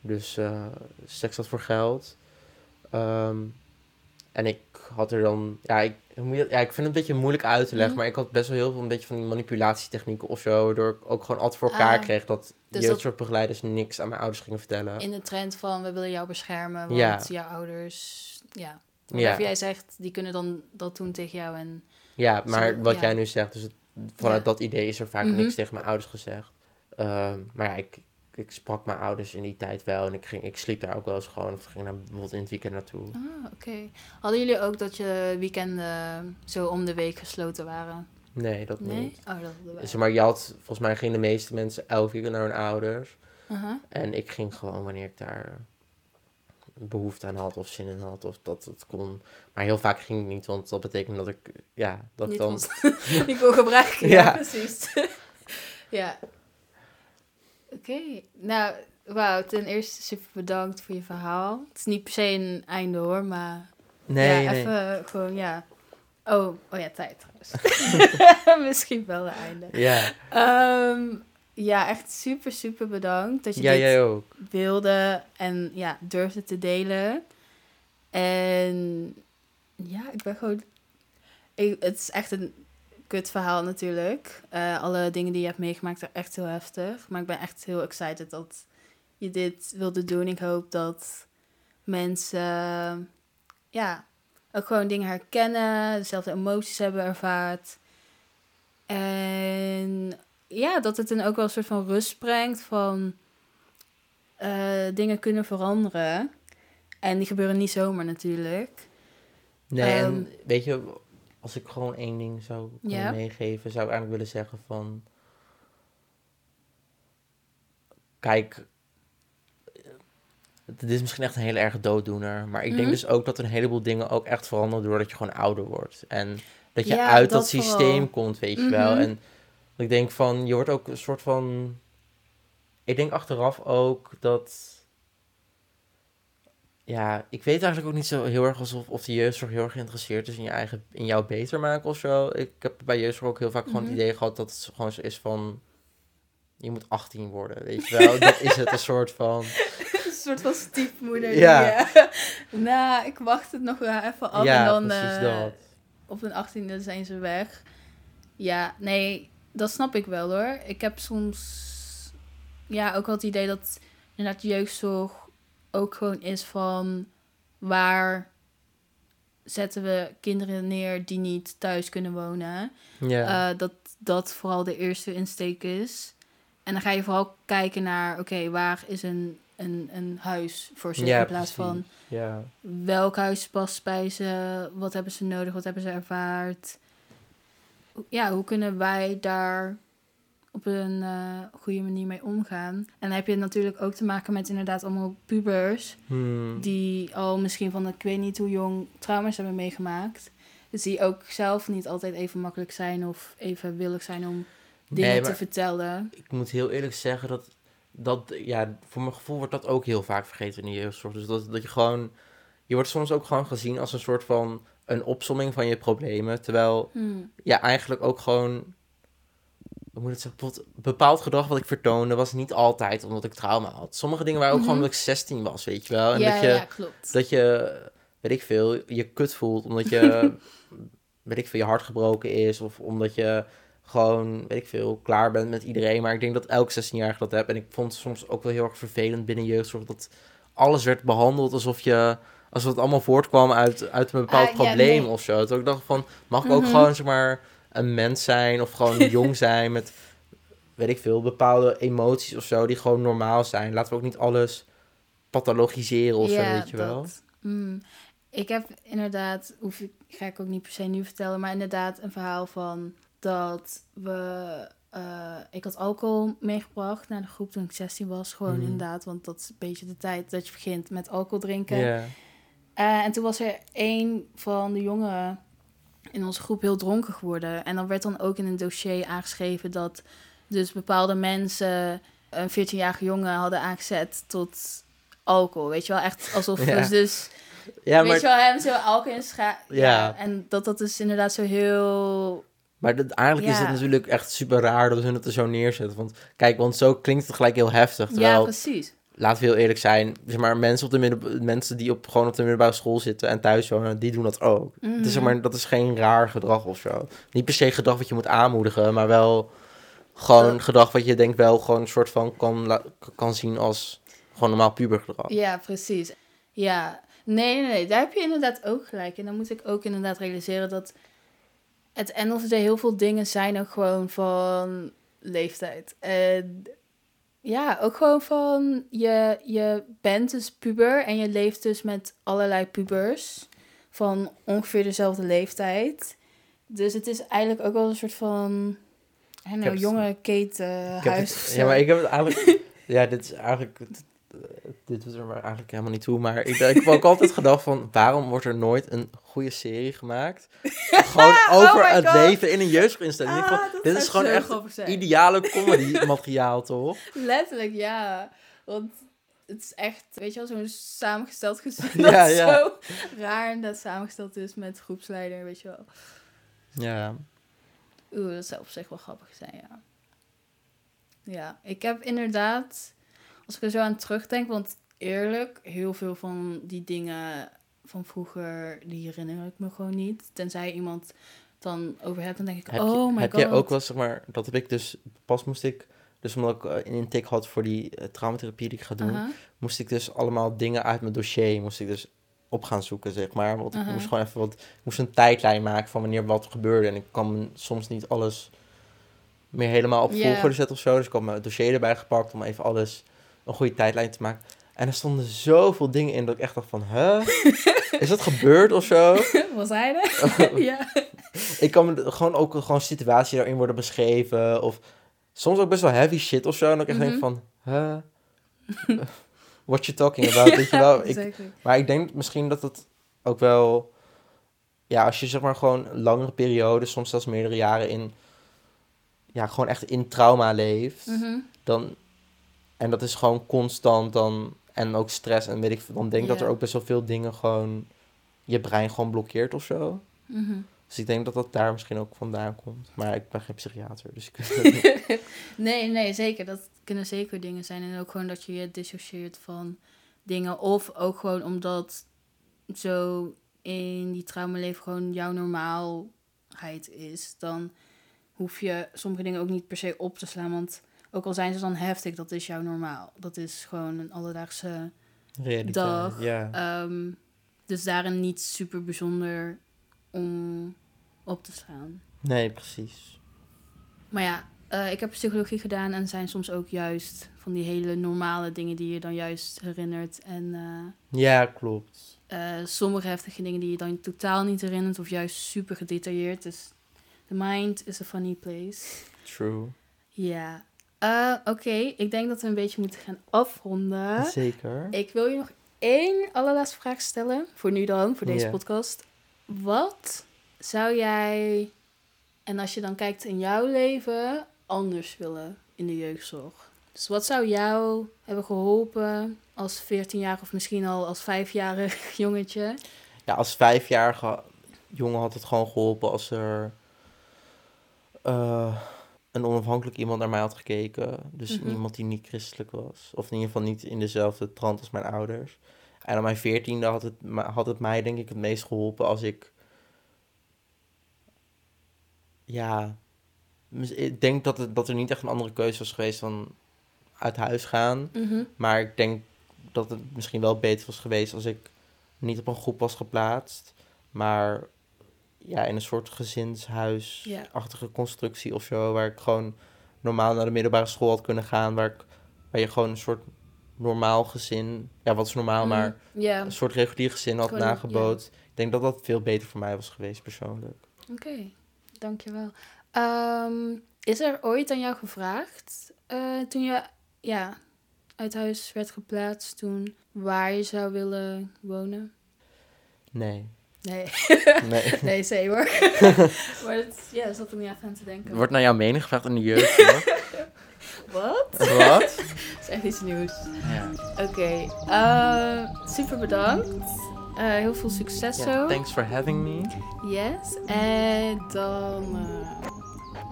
S2: dus eh, seks had voor geld. Ehm, en ik had er dan, ja ik, ja, ik vind het een beetje moeilijk uit te leggen,
S1: Mhm.
S2: maar ik had best wel heel veel een beetje van die manipulatietechnieken of zo, waardoor ik ook gewoon altijd voor elkaar
S1: Ah,
S2: kreeg dat
S1: dus
S2: dus
S1: dat-
S2: niks aan mijn ouders gingen vertellen.
S1: In de trend van we willen jou beschermen, want
S2: Ja.
S1: jouw ouders, ja.
S2: Ja,
S1: Waarvan jij zegt, die kunnen dan dat doen tegen jou en...
S2: ja, maar
S1: Zo,
S2: wat
S1: ja.
S2: jij nu zegt, dus het, vanuit
S1: Ja.
S2: dat idee is er vaak
S1: Mhm.
S2: niks tegen mijn ouders gezegd. Ehm, maar ja, ik, ik sprak mijn ouders in die tijd wel en ik, ging, ik sliep daar ook wel eens gewoon, of ging daar bijvoorbeeld in het weekend naartoe.
S1: Ah, oké. Hadden jullie ook dat je weekenden zo om de week gesloten waren?
S2: Nee, dat
S1: Nee?
S2: niet.
S1: Oh, dat hadden wij.
S2: Zeg maar, je had, volgens mij gingen de meeste mensen elk weekend naar hun ouders.
S1: Aha.
S2: En ik ging gewoon wanneer ik daar behoefte aan had of zin in had of dat het kon. Maar heel vaak ging ik niet, want dat betekende dat ik, ja, dat ik
S1: Niet
S2: dan...
S1: ons- niet wil gebruiken. Ja,
S2: Ja.
S1: precies. ja. Oké. Nou, wauw. Ten eerste super bedankt voor je verhaal. Het is niet per se een einde hoor, maar...
S2: Nee,
S1: ja,
S2: nee.
S1: even gewoon, ja. Oh, oh ja, tijd trouwens. Misschien wel een einde.
S2: Ja,
S1: Ehm, ja, echt super, super bedankt dat je
S2: ja
S1: dit
S2: jij ook.
S1: wilde en ja, durfde te delen. En ja, ik ben gewoon. Ik, het is echt een kut verhaal natuurlijk. Eh, alle dingen die je hebt meegemaakt zijn echt heel heftig. Maar ik ben echt heel excited dat je dit wilde doen. Ik hoop dat mensen ja, ook gewoon dingen herkennen, dezelfde emoties hebben ervaard. En ja, dat het dan ook wel een soort van rust brengt van eh, dingen kunnen veranderen. En die gebeuren niet zomaar natuurlijk.
S2: Nee, en
S1: Ehm,
S2: weet je, als ik gewoon één ding zou kunnen
S1: Ja.
S2: meegeven, zou ik eigenlijk willen zeggen van... Kijk, het is misschien echt een hele erge dooddoener, maar ik denk
S1: Mhm.
S2: dus ook dat een heleboel dingen ook echt veranderen doordat je gewoon ouder wordt. En dat je
S1: Ja,
S2: uit dat,
S1: dat vooral.
S2: systeem komt, weet je wel.
S1: Mhm.
S2: Ik denk van, je wordt ook een soort van... Ik denk achteraf ook dat... Ja, ik weet eigenlijk ook niet zo heel erg alsof of de jeugdzorg heel erg geïnteresseerd is in je eigen, in jou beter maken of zo. Ik heb bij jeugdzorg ook heel vaak gewoon
S1: Mhm.
S2: het idee gehad dat het gewoon zo is van, je moet 18 worden, weet je wel. dat is het een soort van,
S1: een soort van stiefmoeder.
S2: Ja.
S1: Eh, nou, ik wacht het nog wel even af.
S2: ja,
S1: en dan
S2: precies
S1: eh,
S2: dat.
S1: op een achttiende zijn ze weg. Ja, nee, dat snap ik wel hoor. Ik heb soms ja, ook wel het idee dat inderdaad jeugdzorg ook gewoon is van waar zetten we kinderen neer die niet thuis kunnen wonen.
S2: Ja.
S1: Eh, dat dat vooral de eerste insteek is. En dan ga je vooral kijken naar, oké, waar is een, een, een huis voor ze?
S2: Ja,
S1: in plaats van.
S2: Ja.
S1: welk huis past bij ze, wat hebben ze nodig, wat hebben ze ervaard. Ja, hoe kunnen wij daar op een eh, goede manier mee omgaan? En dan heb je natuurlijk ook te maken met inderdaad allemaal pubers
S2: Hmm.
S1: die al misschien van ik weet niet hoe jong trauma's hebben meegemaakt. Dus die ook zelf niet altijd even makkelijk zijn of even willig zijn om dingen
S2: Nee,
S1: te vertellen.
S2: ik moet heel eerlijk zeggen dat, dat, ja, voor mijn gevoel wordt dat ook heel vaak vergeten in de jeugdzorg. Dus dat, dat je gewoon, je wordt soms ook gewoon gezien als een soort van een opsomming van je problemen. Terwijl,
S1: Hmm.
S2: ja, eigenlijk ook gewoon, hoe moet het zeggen, bepaald gedrag wat ik vertoonde was niet altijd omdat ik trauma had. Sommige dingen waren ook
S1: Mhm.
S2: gewoon omdat ik 16 was, weet je wel. En
S1: ja,
S2: dat je,
S1: ja, klopt.
S2: dat je, weet ik veel, je kut voelt omdat je, weet ik veel, je hart gebroken is. Of omdat je gewoon, weet ik veel, klaar bent met iedereen. Maar ik denk dat elk 16-jarige dat hebt. En ik vond het soms ook wel heel erg vervelend binnen jeugdzorg dat alles werd behandeld alsof je... Alsof het allemaal voortkwam uit, uit een bepaald
S1: Ah, ja,
S2: probleem
S1: nee.
S2: of zo. Toen ik dacht van, mag ik ook
S1: Mhm.
S2: gewoon, zeg maar, een mens zijn of gewoon jong zijn met, weet ik veel, bepaalde emoties of zo die gewoon normaal zijn. Laten we ook niet alles pathologiseren of zo, weet je wel.
S1: dat. Mm. Ik heb inderdaad, hoef ik, ga ik ook niet per se nu vertellen, maar inderdaad een verhaal van dat we. eh, ik had alcohol meegebracht naar de groep toen ik 16 was. Gewoon
S2: Mhm.
S1: inderdaad, want dat is een beetje de tijd dat je begint met alcohol drinken. Eh, en toen was er een van de jongeren in onze groep heel dronken geworden. En dan werd dan ook in een dossier aangeschreven dat dus bepaalde mensen een 14-jarige jongen hadden aangezet tot alcohol. Weet je wel, echt alsof
S2: Ja.
S1: dus, dus
S2: Ja,
S1: weet
S2: maar,
S1: je wel, hem zo alcohol in scha- ja.
S2: Ja.
S1: En dat dat dus inderdaad zo heel...
S2: maar dat, eigenlijk is
S1: Ja.
S2: het natuurlijk echt super raar dat hun het er zo neerzetten. Want kijk, want zo klinkt het gelijk heel heftig.
S1: Ja,
S2: Terwijl,
S1: precies.
S2: Laten we heel eerlijk zijn, zeg maar, mensen, op de midden, mensen die op, gewoon op de middelbare school zitten en thuis wonen, die doen dat ook. Het is, zeg
S1: Mhm.
S2: maar, dat is geen raar gedrag of zo. Niet per se gedrag wat je moet aanmoedigen, maar wel gewoon gedrag wat je denk wel gewoon een soort van kan, kan zien als gewoon normaal pubergedrag.
S1: Ja, precies. Ja, nee, nee, nee, daar heb je inderdaad ook gelijk. En dan moet ik ook inderdaad realiseren dat het day heel veel dingen zijn ook gewoon van leeftijd. En ja, ook gewoon van je, je bent dus puber en je leeft dus met allerlei pubers van ongeveer dezelfde leeftijd. Dus het is eigenlijk ook wel een soort van, know, jonge huis.
S2: het-
S1: of
S2: ja, maar ik heb het eigenlijk... ja, dit is eigenlijk... Dit, doet er maar eigenlijk helemaal niet toe. Maar ik, ik heb ook altijd gedacht van... Waarom wordt er nooit een goede serie gemaakt? Gewoon over
S1: Oh my
S2: het
S1: God.
S2: leven in een jeugdinstelling.
S1: Ah,
S2: dit is gewoon echt
S1: zijn.
S2: ideale comedy materiaal, toch?
S1: Letterlijk, ja. Want het is echt, weet je wel, zo'n samengesteld gezin
S2: Ja,
S1: dat
S2: ja.
S1: zo raar en dat samengesteld is met groepsleider, weet je wel.
S2: Ja.
S1: Oeh, dat zou op zich wel grappig zijn, ja. Ja, ik heb inderdaad, als ik er zo aan terugdenk, want eerlijk, heel veel van die dingen van vroeger, die herinner ik me gewoon niet. Tenzij iemand dan over hebt, dan denk ik,
S2: Heb,
S1: oh my
S2: heb
S1: god.
S2: jij ook wel, zeg maar... Dat heb ik dus... Pas moest ik... Dus omdat ik eh, een intake had voor die eh, traumatherapie die ik ga doen... Moest ik dus allemaal dingen uit mijn dossier moest ik dus op gaan zoeken, zeg maar. Want ik moest gewoon even wat, ik moest een tijdlijn maken van wanneer wat gebeurde. En ik kan soms niet alles meer helemaal op
S1: Ja.
S2: volgorde zetten of zo. Dus ik had mijn dossier erbij gepakt om even alles, een goede tijdlijn te maken. En er stonden zoveel dingen in dat ik echt dacht van, huh? Is dat gebeurd of zo?
S1: Was hij er? ja.
S2: ik kan gewoon ook gewoon situaties daarin worden beschreven. Of soms ook best wel heavy shit of zo. En ik echt denk
S1: Mhm.
S2: van, huh? What you talking about? Weet je wel? Ik,
S1: zeker.
S2: maar ik denk misschien dat het ook wel... Ja, als je zeg maar gewoon langere periodes, soms zelfs meerdere jaren in... Ja, gewoon echt in trauma leeft.
S1: Mhm.
S2: Dan, en dat is gewoon constant dan... En ook stress en weet ik veel. Dan denk ik dat er ook best wel veel dingen gewoon... Je brein gewoon blokkeert of zo.
S1: Mhm.
S2: Dus ik denk dat dat daar misschien ook vandaan komt. Maar ik ben geen psychiater, dus ik
S1: nee, nee, zeker. Dat kunnen zeker dingen zijn. En ook gewoon dat je je dissocieert van dingen. Of ook gewoon omdat zo in die traumaleven gewoon jouw normaalheid is. Dan hoef je sommige dingen ook niet per se op te slaan. Want ook al zijn ze dan heftig, dat is jouw normaal. Dat is gewoon een alledaagse
S2: Realiteit,
S1: Dag.
S2: ja.
S1: Ehm, Dus daarin niet super bijzonder om op te slaan.
S2: Nee, precies.
S1: Maar ja, eh, ik heb psychologie gedaan en zijn soms ook juist van die hele normale dingen die je dan juist herinnert. En eh,
S2: Ja, klopt.
S1: eh, sommige heftige dingen die je dan totaal niet herinnert of juist super gedetailleerd. Dus the mind is a funny place.
S2: True.
S1: Ja. Eh, Oké, ik denk dat we een beetje moeten gaan afronden.
S2: Zeker.
S1: Ik wil je nog één allerlaatste vraag stellen. Voor nu dan, voor deze podcast. Wat zou jij, en als je dan kijkt in jouw leven, anders willen in de jeugdzorg? Dus wat zou jou hebben geholpen als 14-jarig of misschien al als 5-jarig jongetje?
S2: Ja, als vijfjarige jongen had het gewoon geholpen als er eh, een onafhankelijk iemand naar mij had gekeken. Dus
S1: Mhm.
S2: iemand die niet christelijk was. Of in ieder geval niet in dezelfde trant als mijn ouders. En aan mijn veertiende had het, had het mij denk ik het meest geholpen als ik... Ja, ik denk dat, het, dat er niet echt een andere keuze was geweest dan uit huis gaan.
S1: Mhm.
S2: Maar ik denk dat het misschien wel beter was geweest als ik niet op een groep was geplaatst, maar ja, in een soort gezinshuisachtige constructie of zo, waar ik gewoon normaal naar de middelbare school had kunnen gaan, waar, ik, waar je gewoon een soort normaal gezin, ja, wat is normaal,
S1: Mhm.
S2: maar
S1: Ja,
S2: een soort regulier gezin had nageboot. Ik denk dat dat veel beter voor mij was geweest, persoonlijk.
S1: oké. Dankjewel. Ehm is er ooit aan jou gevraagd, eh, toen je ja, uit huis werd geplaatst, toen waar je zou willen wonen?
S2: Nee.
S1: Nee.
S2: nee.
S1: Nee, hoor. maar het, ja, zat er niet aan te denken.
S2: Wordt naar jouw mening gevraagd in de jeugd, hoor.
S1: Wat?
S2: Wat?
S1: Dat is echt iets nieuws.
S2: Ja.
S1: Oké, eh, super bedankt. Eh, heel veel succes zo.
S2: thanks for having me.
S1: Yes. En dan eh,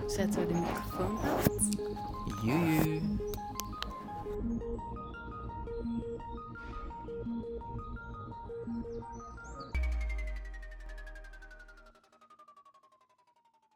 S1: zetten we de microfoon uit.
S2: Joe.